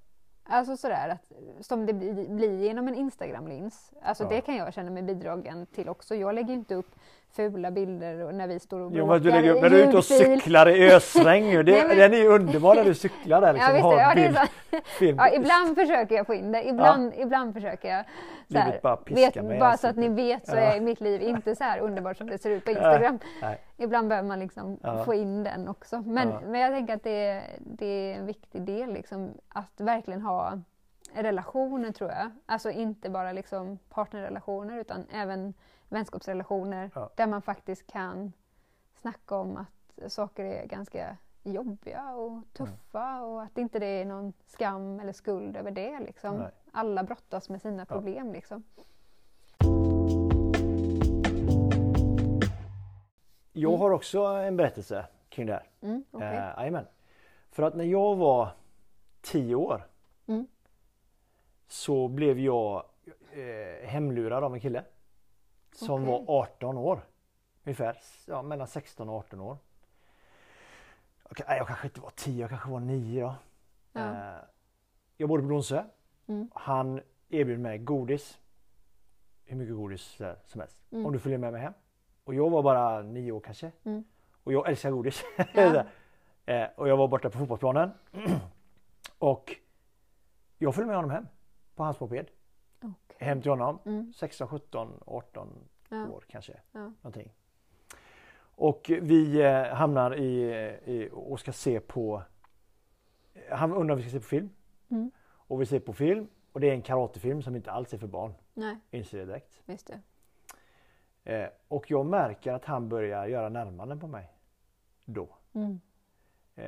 Alltså sådär att, som det blir, genom en Instagram-lins. Alltså Ja. det kan jag känna mig bidragen till också. Jag lägger inte upp fula bilder och när vi står och Jo, bråkar men du, lägger, upp- i när du är ute och cyklar i ösregn ju. Det, <laughs> Nej, men- Den är ju underbar när du cyklar där <laughs> liksom. Ja, visst, ja, bild, <laughs> film. Ja, ibland försöker jag få in det. Ibland, ibland försöker jag. Så här, bara vet, bara så att ni vet så Ja. är mitt liv inte så här underbart som det ser ut på Instagram. Nej. Ibland behöver man liksom Ja. få in den också. Men, Ja. men jag tänker att det, är- det är en viktig del liksom, att verkligen ha relationer tror jag. Alltså inte bara liksom partnerrelationer utan även vänskapsrelationer Ja. där man faktiskt kan snacka om att saker är ganska jobbiga och tuffa och att inte det är någon skam eller skuld över det. Liksom. Nej. Alla brottas med sina problem. Liksom. Jag har också en berättelse kring det här. Mm, okej. Eh. För att när jag var 10 år Mm. så blev jag eh, hemlurad av en kille. Som Okej. var 18 år. Ungefär ja, mellan 16 och 18 år. Nej, jag kanske inte var 10, jag kanske var 9 då. Ja. Eh, jag bodde på Donsö. Mm. Han erbjöd mig godis. Hur mycket godis eh, som helst. Mm. Om du följer med mig hem. Och jag var bara 9 år kanske. Mm. Och jag älskar godis. Ja. <laughs> Eh, och jag var borta på fotbollsplanen. <clears throat> och jag följde med honom hem på hans moped. Okej. hem till honom. Mm. 16, 17, 18 Ja. år kanske. Ja. Någonting. Och vi eh, hamnar i, i och ska se på han undrar om vi ska se på film. Mm. Och vi ser på film och det är en karatefilm som inte alls är för barn. Nej, Inser jag direkt. just det. Eh, och jag märker att han börjar göra närmanden på mig. Då. Mm. Eh,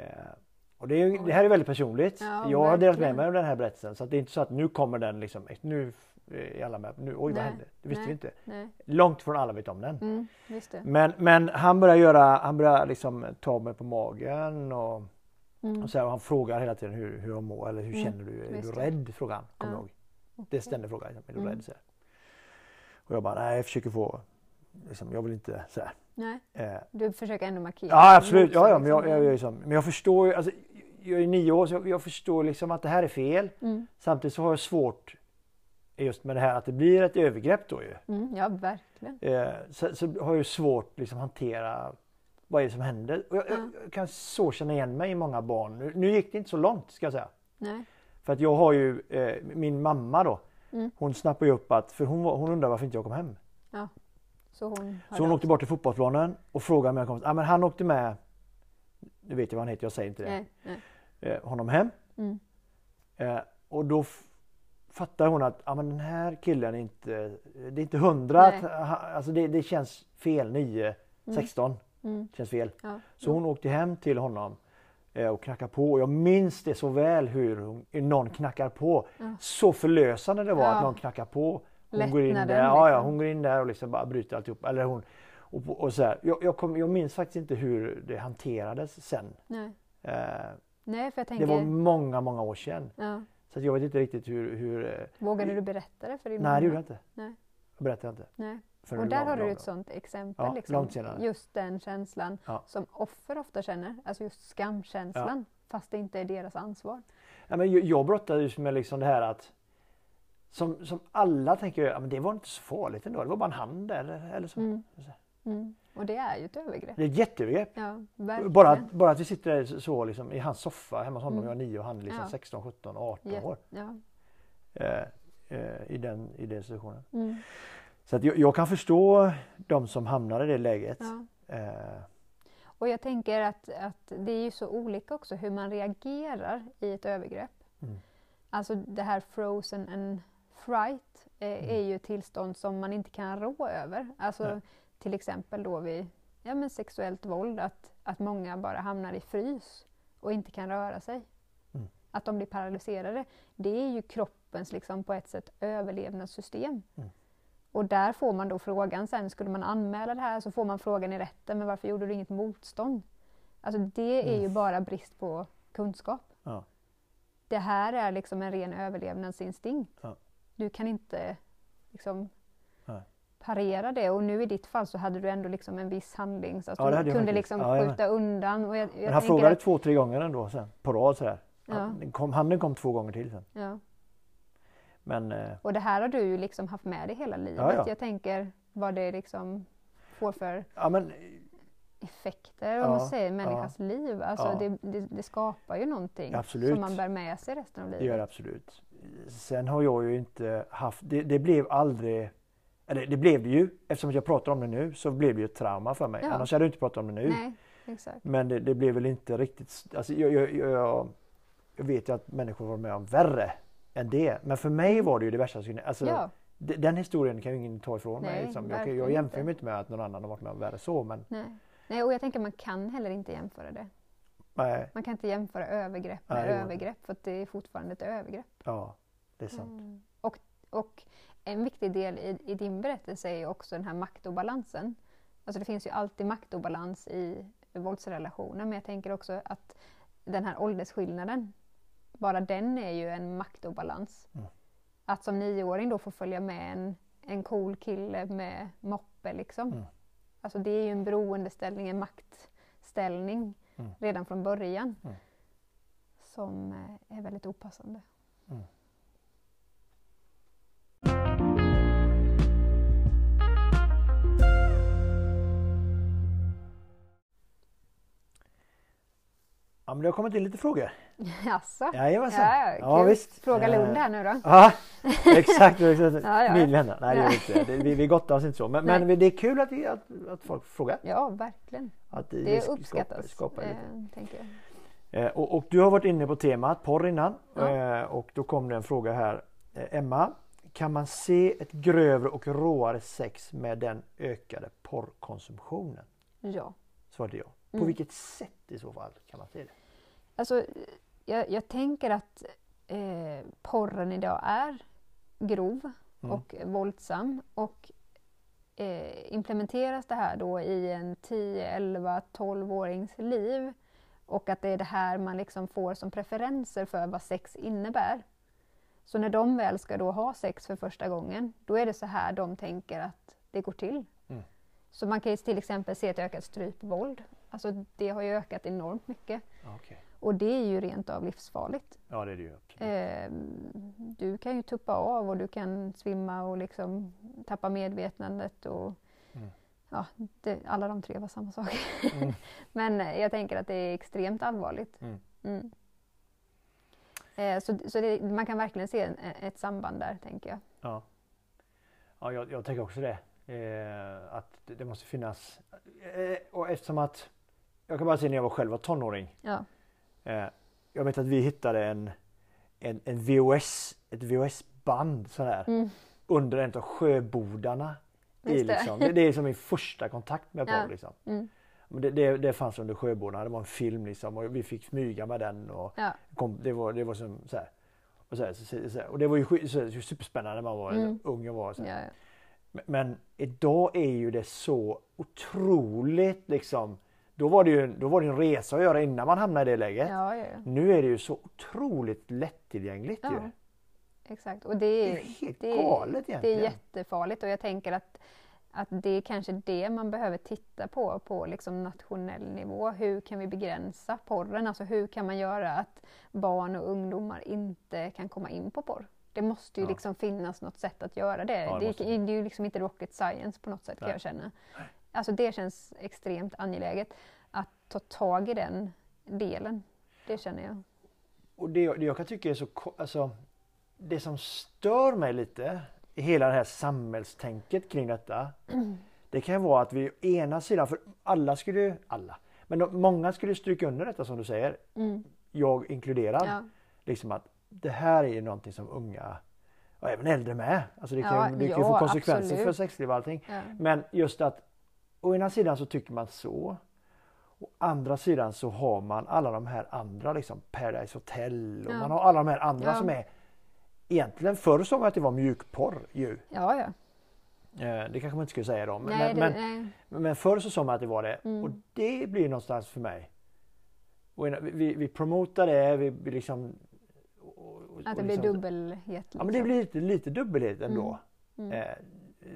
och det, är, det här är väldigt personligt. Ja, jag har delat med mig av den här berättelsen så det är inte så att nu kommer den liksom, nu är alla med. Nu, oj vad Nej, hände? Det visste nej. vi inte. Nej. Långt från alla vet om den. Mm. Men, men han börjar göra, han börjar liksom ta mig på magen och, Mm. och, så här, och han frågar hela tiden hur, hur jag mår eller hur Mm, känner du? Är du rädd? Frågar han. Kommer Ja. jag ihåg. Det är ständig fråga. Liksom, är du Mm. rädd? Så här. Och jag bara, nej jag försöker få, liksom, jag vill inte så här. Nej, Eh, du försöker ändå markera. Ja absolut, ja, ja men, jag, liksom. jag, jag, är som, men jag förstår ju, alltså, jag är nio år så jag, jag förstår liksom att det här är fel. Mm. Samtidigt så har jag svårt just med det här att det blir ett övergrepp då ju. Mm. Ja, verkligen. Eh, så, så har jag svårt liksom hantera vad är det som händer. Jag, Ja. jag, jag kan så känna igen mig i många barn. Nu, nu gick det inte så långt ska jag säga. Nej. För att jag har ju eh, min mamma då. Mm. Hon snappade ju upp att, för hon, hon undrar varför inte jag kom hem. Så hon Så hon åkte bort till fotbollsplanen och frågade om jag kom. Ja men han åkte med, nu vet jag vad han heter, jag säger inte det. Nej, nej. Eh, honom hem. Mm. Eh, och då fattar hon att ja, men den här killen är inte, det är inte hundra, att, alltså det, det känns fel, 9, Mm. 16 Mm. känns fel. Ja. Så hon åkte hem till honom eh, och knackade på och jag minns det så väl hur någon knackar på. Ja. Så förlösande det var Ja. att någon knackar på. Hon går in Lättnaden, där, ja, ja, liksom. hon går in där och liksom bara bryter alltihop. Eller hon, och, och så. Jag, jag, kom, jag minns faktiskt inte hur det hanterades sen. Eh, nej, för jag det tänker... var många, många år sedan. Ja. Så jag vet inte riktigt hur... hur eh, Vågade du berätta det för din nej, det gjorde jag inte. Nej. Jag berättade inte. Nej. förrän Och där lång- har du lång- ett sånt exempel. Ja, liksom. Just den känslan Ja. som offer ofta känner, alltså just skamkänslan, fast det inte är deras ansvar. Ja, men jag, jag brottades med liksom det här att som, som alla tänker, ja, men det var inte så farligt ändå. Det var bara en hand eller, eller så. Mm. Mm. Och det är ju ett övergrepp. Det är ett jätteövergrepp. Ja. Bara, att- bara att vi sitter där så, liksom, i hans soffa hemma hos honom. Mm. Jag är nio och han är liksom Ja. 16, 17, 18 Ja, år. Eh, eh, i, den, I den situationen. Mm. Så att jag, jag kan förstå de som hamnar i det läget. Eh, Och jag tänker att, att det är ju så olika också hur man reagerar i ett övergrepp. Mm. Alltså det här frozen and fright eh, Mm. är ju ett tillstånd som man inte kan rå över. Alltså Nej. Till exempel då vid ja, men sexuellt våld, att, att många bara hamnar i frys och inte kan röra sig. Mm. Att de blir paralyserade. Det är ju kroppens liksom på ett sätt överlevnadssystem. Mm. Och där får man då frågan sen, skulle man anmäla det här så får man frågan i rätten, men varför gjorde du inget motstånd? Alltså det är Mm. ju bara brist på kunskap. Ja. Det här är liksom en ren överlevnadsinstinkt. Ja. Du kan inte liksom. Parera det och nu i ditt fall så hade du ändå liksom en viss handling så att Ja, det du kunde liksom Ja, skjuta undan. Och jag, jag men han frågade att- två, tre gånger ändå sen, på rad sådär. Ja. Han kom, handen kom två gånger till sen. ja. Men eh, Och det här har du ju liksom haft med dig hela livet. Ja, ja. Jag tänker vad det liksom får för ja, men effekter om Ja, man säger, i människans liv. Alltså Ja. det, det, det skapar ju någonting Absolut. som man bär med sig resten av det livet. gör det absolut. Sen har jag ju inte haft, det, det blev aldrig, eller det blev det ju, eftersom jag pratar om det nu så blev det ju ett trauma för mig. Ja. Annars hade jag inte pratat om det nu. Nej, exakt. Men det, det blev väl inte riktigt, alltså jag, jag, jag, jag vet ju att människor var med om värre än det. Men för mig var det ju det värsta. Alltså, Ja, Den historien kan ju ingen ta ifrån mig. Nej, Liksom. Jag, jag jämför mig inte med att någon annan har varit med om värre så. Men nej. nej. Och jag tänker man kan heller inte jämföra det. nej, Man kan inte jämföra övergrepp med Nej, övergrepp för att det är fortfarande ett övergrepp. ja, det är sant. Mm. Och, och en viktig del i, i din berättelse är ju också den här maktobalansen. Alltså det finns ju alltid maktobalans i våldsrelationer men jag tänker också att den här åldersskillnaden, bara den är ju en maktobalans. Mm. Att som nioåring då få följa med en, en cool kille med moppe liksom. Mm. Alltså det är ju en beroendeställning, en maktställning Mm. redan från början. Mm. Som eh, är väldigt opassande. Ja, men det har kommit in lite frågor. <laughs> Jaså? Jajamensan. Ja, Ja, visst. Fråga Lund här nu då. Ja, exakt. <laughs> exakt. Ja, ja. Min vänner. Nej, det gör vi inte. Det- Vi, vi gottar oss inte så. Men, men det är kul att, att, att folk frågar. Ja, verkligen. Att Det skapar- uppskattas. skapar lite. eh. Eh, och, och du har varit inne på temat porr innan. Ja. Eh, och då kom det en fråga här. Eh, Emma, kan man se ett grövre och råare sex med den ökade porrkonsumtionen? Ja. Svarade jag. På Mm. vilket sätt i så fall kan man se det? Alltså, jag, jag tänker att eh, porren idag är grov Mm. och våldsam. Och eh, implementeras det här då i en 10, 11, 12-årings liv och att det är det här man liksom får som preferenser för vad sex innebär. Så när de väl ska då ha sex för första gången, då är det så här de tänker att det går till. Mm. Så man kan till exempel se ett ökat strypvåld. Alltså det har ju ökat enormt mycket. Okej. Och det är ju rent av livsfarligt. ja det är det ju. Eh, du kan ju tuppa av och du kan svimma och liksom tappa medvetandet. Och, Mm. ja, det, alla de tre var samma sak. Mm. <laughs> Men jag tänker att det är extremt allvarligt. Mm. Eh, så så det, man kan verkligen se en, ett samband där, tänker jag. Ja, ja jag, jag tänker också det. Eh, att det, det måste finnas. Eh, och eftersom att jag kan bara säga när jag var själv var tonåring. Ja. Eh, jag vet att vi hittade en, en, en VHS, ett VHS-band sådär Mm. under en av sjöbodarna. I, liksom. det, det är som min första kontakt med <laughs> porr. Ja. Liksom. Mm. Det, det, det fanns under sjöbodarna, det var en film liksom, och vi fick smyga med den. Och Ja. kom, det, var, det var som så här. Och, så här, så, så, och det var ju så, superspännande när man var Mm. ung och var så. Ja, men idag är ju det så otroligt liksom. Då var det ju då var det ju en resa att göra innan man hamnade i det läget. Ja, ja, ja. Nu är det ju så otroligt lättillgängligt ju. Ja, exakt. Och det Det är, är helt det är- galet Det är egentligen. jättefarligt och jag tänker att, att det är kanske det man behöver titta på på liksom nationell nivå. Hur kan vi begränsa porren? Alltså hur kan man göra att barn och ungdomar inte kan komma in på porr? Det måste ju Ja. liksom finnas något sätt att göra det. Ja, det det, är, är ju liksom inte rocket science på något sätt kan Nej. jag känna. Alltså det känns extremt angeläget att ta tag i den delen. Det känner jag. Och det, det jag kan tycka är så alltså, Det som stör mig lite i hela det här samhällstänket kring detta. <clears throat> Det kan vara att vi ena sidan, för alla skulle ju, alla, men de, många skulle stryka under detta som du säger. Mm. Jag inkluderad. Ja. Liksom att det här är ju någonting som unga och även äldre med. Alltså det kan, Ja, det kan ja, få konsekvenser absolut. för sexliv och allting. Men just att å ena sidan så tycker man så. Å andra sidan så har man alla de här andra liksom Paradise Hotel och Ja. man har alla de här andra Ja. som är Egentligen förr sa man att det var mjukporr ju. Ja, ja. Eh, Det kanske man inte skulle säga då. Men, Nej, det, men, men förr så sa man att det var det. Mm. Och det blir någonstans för mig. Vi, vi promotar det, vi, vi liksom... och- och- Att det och blir liksom- dubbelhet. Liksom. Ja men det blir lite, lite dubbelhet ändå. Mm. Eh,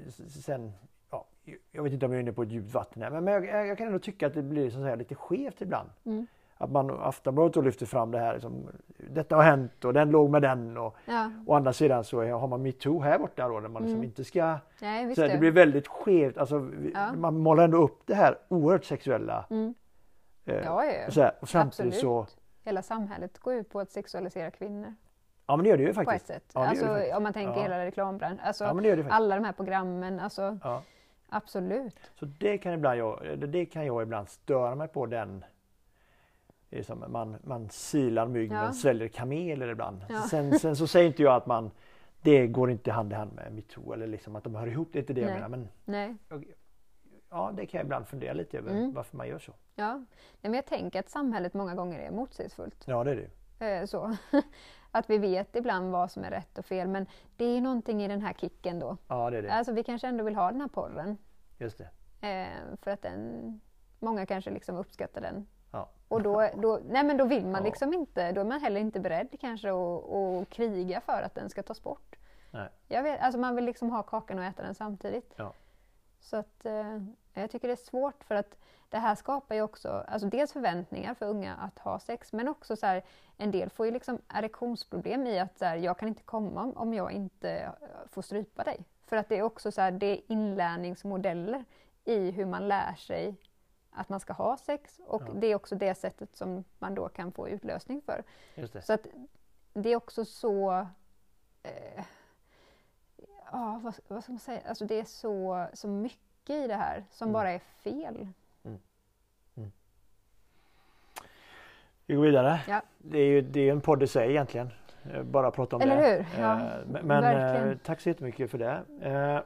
s- sen, jag vet inte om jag är inne på ett djupt vatten här, men, jag, jag, kan ändå tycka att det blir så att säga, lite skevt ibland. Mm. Att man Aftonbladet då lyfter fram det här, liksom, detta har hänt och den låg med den och Ja, å andra sidan så har man metoo här borta då där man liksom Mm. inte ska... nej Så här, det blir väldigt skevt, alltså, Ja. man målar ändå upp det här oerhört sexuella. Mm. Eh, Ja, ja, så här, och samtidigt absolut. så... Hela samhället går ut på att sexualisera kvinnor Ja men det gör det ju på ett faktiskt. sätt. Ja, alltså, faktiskt. om man tänker Ja. hela reklambranschen. Alltså, Ja det det faktiskt. alla de här programmen, alltså, Ja. Absolut. Så det kan, ibland jag, det kan jag ibland störa mig på den det är som man, man silar mygg Ja. men sväljer kameler ibland. Ja. Sen, sen så säger inte jag att man det går inte hand i hand med metoo eller liksom att de hör ihop. Det är inte det jag Nej. menar. Men Nej. jag, ja, det kan jag ibland fundera lite över Mm. varför man gör så. Ja. Men jag tänker att samhället många gånger är motsägelsefullt. Ja det är det. Eh, så. <laughs> att vi vet ibland vad som är rätt och fel men det är någonting i den här kicken då. Ja det är det. Alltså vi kanske ändå vill ha den här porren. Just det. Eh, för att den, många kanske liksom uppskattar den. Ja. Och då, då, nej men då vill man Ja. liksom inte, då är man heller inte beredd kanske att, att kriga för att den ska tas bort. Nej. Jag vet, alltså man vill liksom ha kakan och äta den samtidigt. Ja. Så att eh, jag tycker det är svårt för att det här skapar ju också, alltså dels förväntningar för unga att ha sex men också så här, en del får ju liksom erektionsproblem i att så här, jag kan inte komma om- jag inte eh, får strypa dig. För att det är också så här, det är inlärningsmodeller i hur man lär sig att man ska ha sex och Ja. det är också det sättet som man då kan få utlösning för. Så att det är också så... Eh, ja, vad, vad ska man säga? Alltså det är så, så mycket i det här som Mm. bara är fel. Vi går vidare. Ja. Det är ju det är en podd i sig egentligen. Eh, Bara prata om Eller det. hur? Ja, Eh, men eh, verkligen. tack så jättemycket för det. Eh,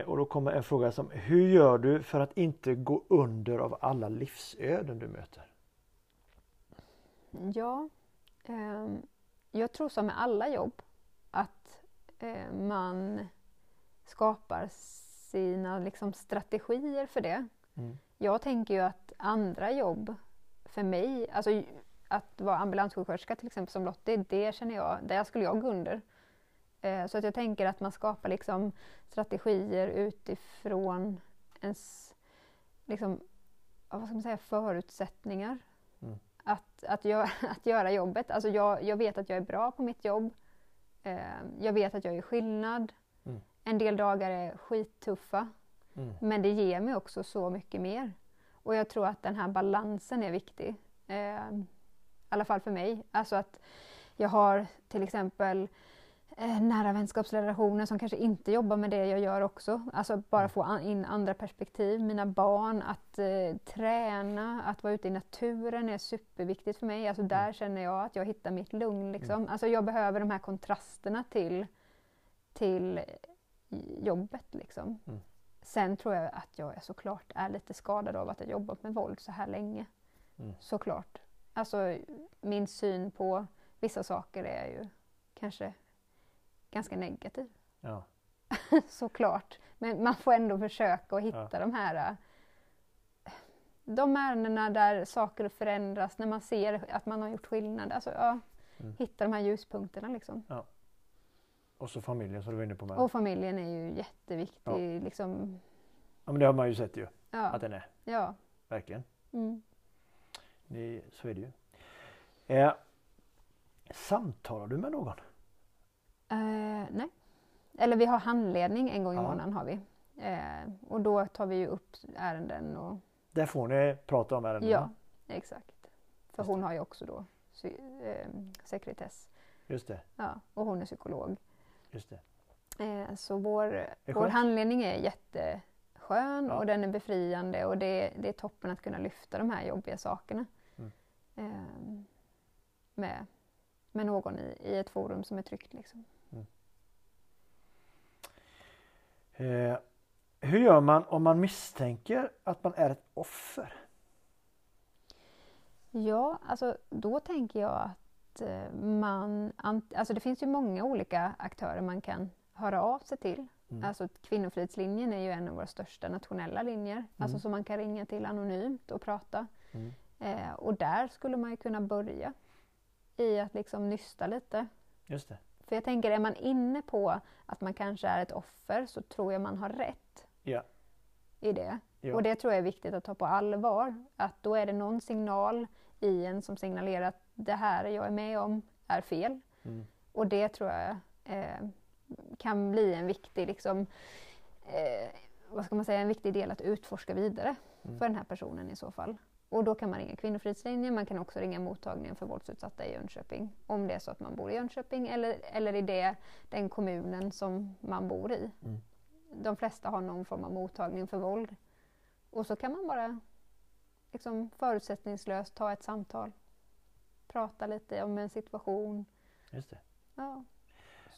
eh, Och då kommer en fråga som Hur gör du för att inte gå under av alla livsöden du möter? Ja, ehm, jag tror som med alla jobb att eh, man skapar sina liksom, strategier för det. Mm. Jag tänker ju att andra jobb för mig, alltså att vara ambulanssjuksköterska till exempel som Lottie, det känner jag, där skulle jag gå under. Eh, Så att jag tänker att man skapar liksom strategier utifrån ens liksom, vad ska man säga, förutsättningar. Mm. Att, att, göra, <laughs> att göra jobbet. Alltså jag, jag vet att jag är bra på mitt jobb. Eh, Jag vet att jag gör skillnad. Mm. En del dagar är skittuffa. Mm. Men det ger mig också så mycket mer. Och jag tror att den här balansen är viktig. Eh, I alla fall för mig. Alltså att jag har till exempel eh, nära vänskapsrelationer som kanske inte jobbar med det jag gör också. Alltså bara få an- in andra perspektiv. Mina barn, att eh, träna, att vara ute i naturen är superviktigt för mig. Alltså där känner jag att jag hittar mitt lugn. Liksom. Alltså jag behöver de här kontrasterna till, till jobbet. Liksom. Mm. Sen tror jag att jag är såklart är lite skadad av att jag jobbat med våld så här länge. Mm. Såklart. Alltså min syn på vissa saker är ju kanske ganska negativ. Ja. <laughs> såklart. Men man får ändå försöka att hitta Ja. de här äh, de ärendena där saker förändras, när man ser att man har gjort skillnad. Alltså, ja, Mm. Hitta de här ljuspunkterna liksom. Och så familjen som du var inne på med. Och familjen är ju jätteviktig. Liksom, Ja, men det har man ju sett ju ja, att den är. ja. Verkligen. Mm. Det, så är det ju. Eh, samtalar du med någon? Eh, nej. Eller vi har handledning en gång i Ja. månaden har vi. Eh, och då tar vi ju upp ärenden och Där får ni prata om ärendena. ja, exakt. För hon har ju också då sy- eh, sekretess. Just det. Ja, och hon är psykolog. Just det. Eh, så vår, vår handledning är jätteskön Ja. och den är befriande och det, det är toppen att kunna lyfta de här jobbiga sakerna. Mm. Eh, med, med någon i, i ett forum som är tryggt. Liksom. Eh, hur gör man om man misstänker att man är ett offer? Ja, alltså då tänker jag att man... Alltså det finns ju många olika aktörer man kan höra av sig till. Mm. Alltså Kvinnofridslinjen är ju en av våra största nationella linjer. Alltså som man kan ringa till anonymt och prata. Mm. Eh, och där skulle man ju kunna börja i att liksom nysta lite. Just det. För jag tänker, är man inne på att man kanske är ett offer så tror jag man har rätt Ja. i det. Ja. Och det tror jag är viktigt att ta på allvar. Att då är det någon signal i en som signalerar att det här jag är med om är fel. Mm. Och det tror jag eh, kan bli en viktig, liksom, eh, vad ska man säga, en viktig del att utforska vidare Mm. för den här personen i så fall. Och då kan man ringa Kvinnofridslinjen, man kan också ringa mottagningen för våldsutsatta i Jönköping. Om det är så att man bor i Jönköping eller, eller i det, den kommunen som man bor i. Mm. De flesta har någon form av mottagning för våld. Och så kan man bara liksom, förutsättningslöst ta ett samtal. Prata lite om en situation. Just det. Ja.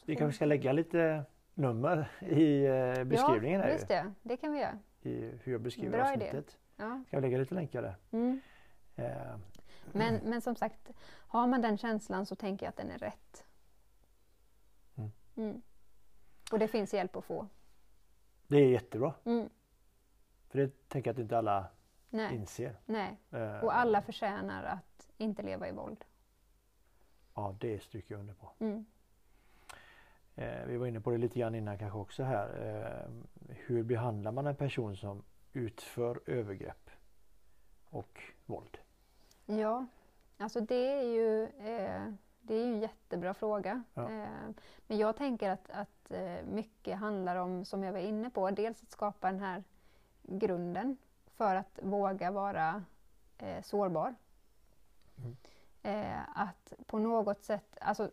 Vi kanske ska lägga lite nummer i eh, beskrivningen ja, här just det. Det kan vi göra. i hur jag beskriver Bra idé. avsnittet. Ja. Ska vi lägga lite länkar där? Mm. Eh, Men, men som sagt, har man den känslan så tänker jag att den är rätt. Mm. Mm. Och det finns hjälp att få. det är jättebra. Mm. För det tänker jag att inte alla Nej, inser. nej. Eh, Och alla förtjänar att inte leva i våld. Ja, det stryker jag under på. Mm. Eh, vi var inne på det lite grann innan kanske också här. Eh, hur behandlar man en person som utför övergrepp och våld? Ja, alltså det är ju, eh, det är ju en jättebra fråga. Ja. Eh, men jag tänker att, att eh, mycket handlar om, som jag var inne på, dels att skapa den här grunden för att våga vara eh, sårbar. Mm. Eh, att på något sätt, alltså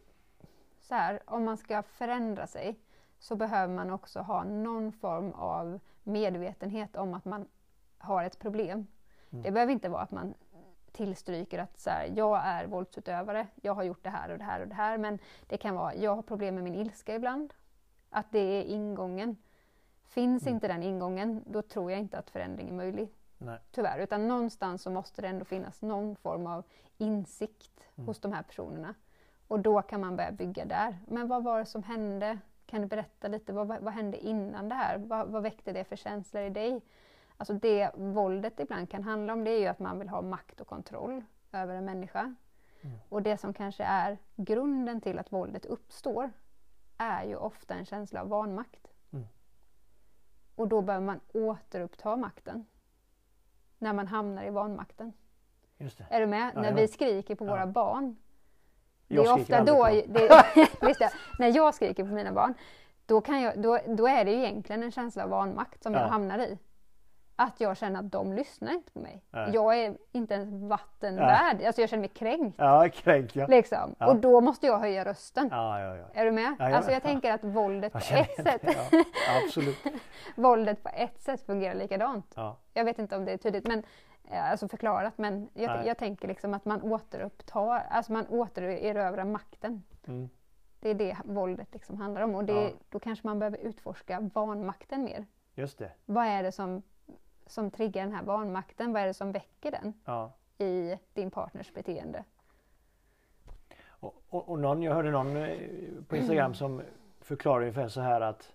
så här, om man ska förändra sig så behöver man också ha någon form av medvetenhet om att man har ett problem. Mm. Det behöver inte vara att man tillstryker att så här, jag är våldsutövare, jag har gjort det här och det här och det här. Men det kan vara, jag har problem med min ilska ibland. Att det är ingången. Finns Mm. inte den ingången, då tror jag inte att förändring är möjlig. Nej. Tyvärr. Utan någonstans så måste det ändå finnas någon form av insikt Mm. hos de här personerna. Och då kan man börja bygga där. Men vad var det som hände? Kan du berätta lite? Vad, vad hände innan det här? Vad, vad väckte det för känslor i dig? Alltså det våldet ibland kan handla om det är ju att man vill ha makt och kontroll över en människa. Mm. Och det som kanske är grunden till att våldet uppstår är ju ofta en känsla av vanmakt. Och då behöver man återuppta makten. När man hamnar i vanmakten. Är du med? Ja, när vi skriker på våra barn. Det Jag är ofta då, det, <laughs> det, när jag skriker på mina barn, då, kan jag, då, då är det ju egentligen en känsla av vanmakt som Ja. jag hamnar i. Att jag känner att de lyssnar inte på mig. Nej. Jag är inte ens vatten värd. Alltså jag känner mig kränkt. Ja, kränk ja. Liksom. Ja. Och då måste jag höja rösten. Ja, ja. Är du med? Ja, jag alltså jag tänker att våldet på ett sätt, det, ja. Absolut. <laughs> våldet på ett sätt fungerar likadant. Ja. Jag vet inte om det är tydligt, men eh, alltså förklarat, men jag, jag tänker liksom att man återupptar, alltså man återerövrar makten. Mm. Det är det våldet liksom handlar om och det, då kanske man behöver utforska vanmakten mer. Just det. Vad är det som, som triggar den här vanmakten? Vad är det som väcker den Ja. i din partners beteende? Och, och, och någon, jag hörde någon eh, på Instagram som förklarade ungefär så här att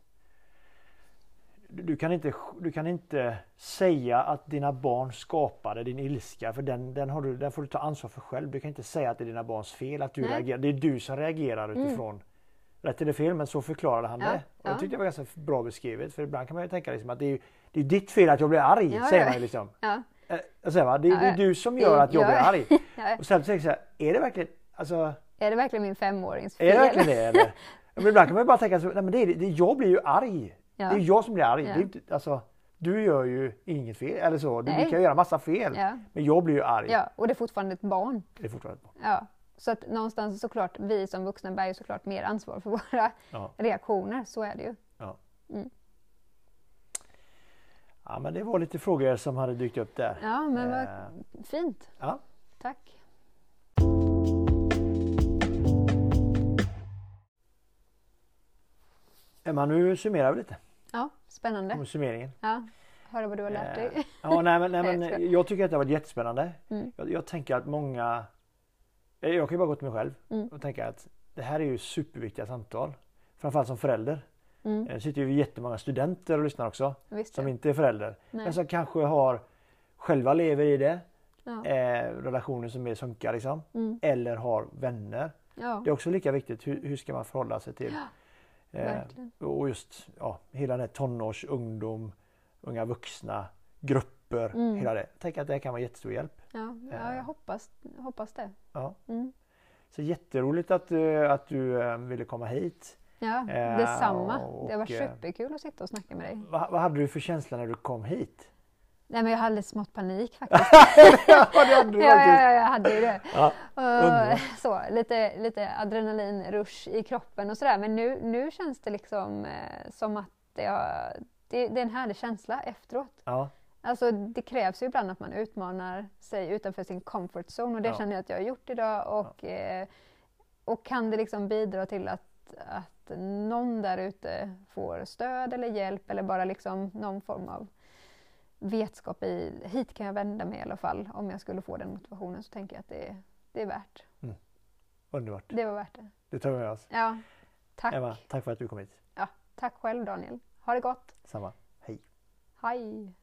du kan, inte, du kan inte säga att dina barn skapade din ilska för den, den, har du, den får du ta ansvar för själv. Du kan inte säga att det är dina barns fel att du Nej. reagerar. Det är du som reagerar utifrån rätt eller fel men så förklarade han Ja, det. Och jag tyckte det var ganska bra beskrivet för ibland kan man ju tänka liksom att det är, det är ditt fel att jag blir arg. Ja, säger man ju liksom. Ja, säger, va? Det, är du som gör att jag ja. blir arg. <laughs> ja. Och sen tänker jag så här, är det verkligen, alltså Är det verkligen min femårings fel? är det verkligen det eller? <laughs> Men ibland kan man ju bara tänka så, nej men det är, det, jag blir ju arg. Det är jag som blir arg. Det är inte, alltså, du gör ju inget fel eller så. Du, du kan göra massa fel. Men jag blir ju arg. ja, och det är fortfarande ett barn. Det är fortfarande bra. Ja. Så att någonstans såklart, vi som vuxna bär ju såklart mer ansvar för våra Ja. reaktioner, så är det ju. Ja. Mm. Ja men det var lite frågor som hade dykt upp där. Ja, men vad Eh, fint. ja. Tack. Emma nu summerar vi lite. Ja, spännande. Om summeringen. Ja, höra vad du har lärt dig. Eh, Ja, nej, men, nej, Nej, men jag tycker att det har varit jättespännande. Mm. Jag, jag tänker att många... eh, Jag kan ju bara gå till mig själv Mm. och tänka att det här är ju superviktiga samtal. Framförallt som förälder. Mm. Det sitter ju jättemånga studenter och lyssnar också Visst som ja. inte är förälder. Nej. Men som kanske har själva lever i det. Ja. Eh, relationer som är sunkiga liksom. Mm. Eller har vänner. ja, Det är också lika viktigt. Hur, hur ska man förhålla sig till eh, och just ja, hela den här tonårs, ungdom, unga vuxna, grupper. Mm. Hela det. Tänker att det här kan vara jättestor hjälp. Ja, ja jag hoppas, hoppas det. Ja. Mm. Så jätteroligt att, du- att du eh, ville komma hit. Ja, Eh, detsamma. Det var och, eh, superkul att sitta och snacka med dig. Vad, vad hade du för känsla när du kom hit? Nej, men jag hade lite smått panik <laughs> faktiskt. ja, det hade du ja, ja, faktiskt. ja, jag hade ju det. Ja, Och, så, lite, lite adrenalinrush i kroppen och sådär. Men nu, nu känns det liksom eh, som att det, har, det, det är en härlig känsla efteråt. ja, Alltså det krävs ju ibland att man utmanar sig utanför sin comfort zone och det Ja. känner jag att jag har gjort idag. Och, eh, och kan det liksom bidra till att, att någon där ute får stöd eller hjälp eller bara liksom någon form av vetskap i hit kan jag vända mig i alla fall. Om jag skulle få den motivationen så tänker jag att det, det är värt. underbart. Det var värt det. Det tar vi med oss. Ja, tack. Emma, tack för att du kom hit. Ja, tack själv Daniel. Ha det gott. Samma. Hej. Hej.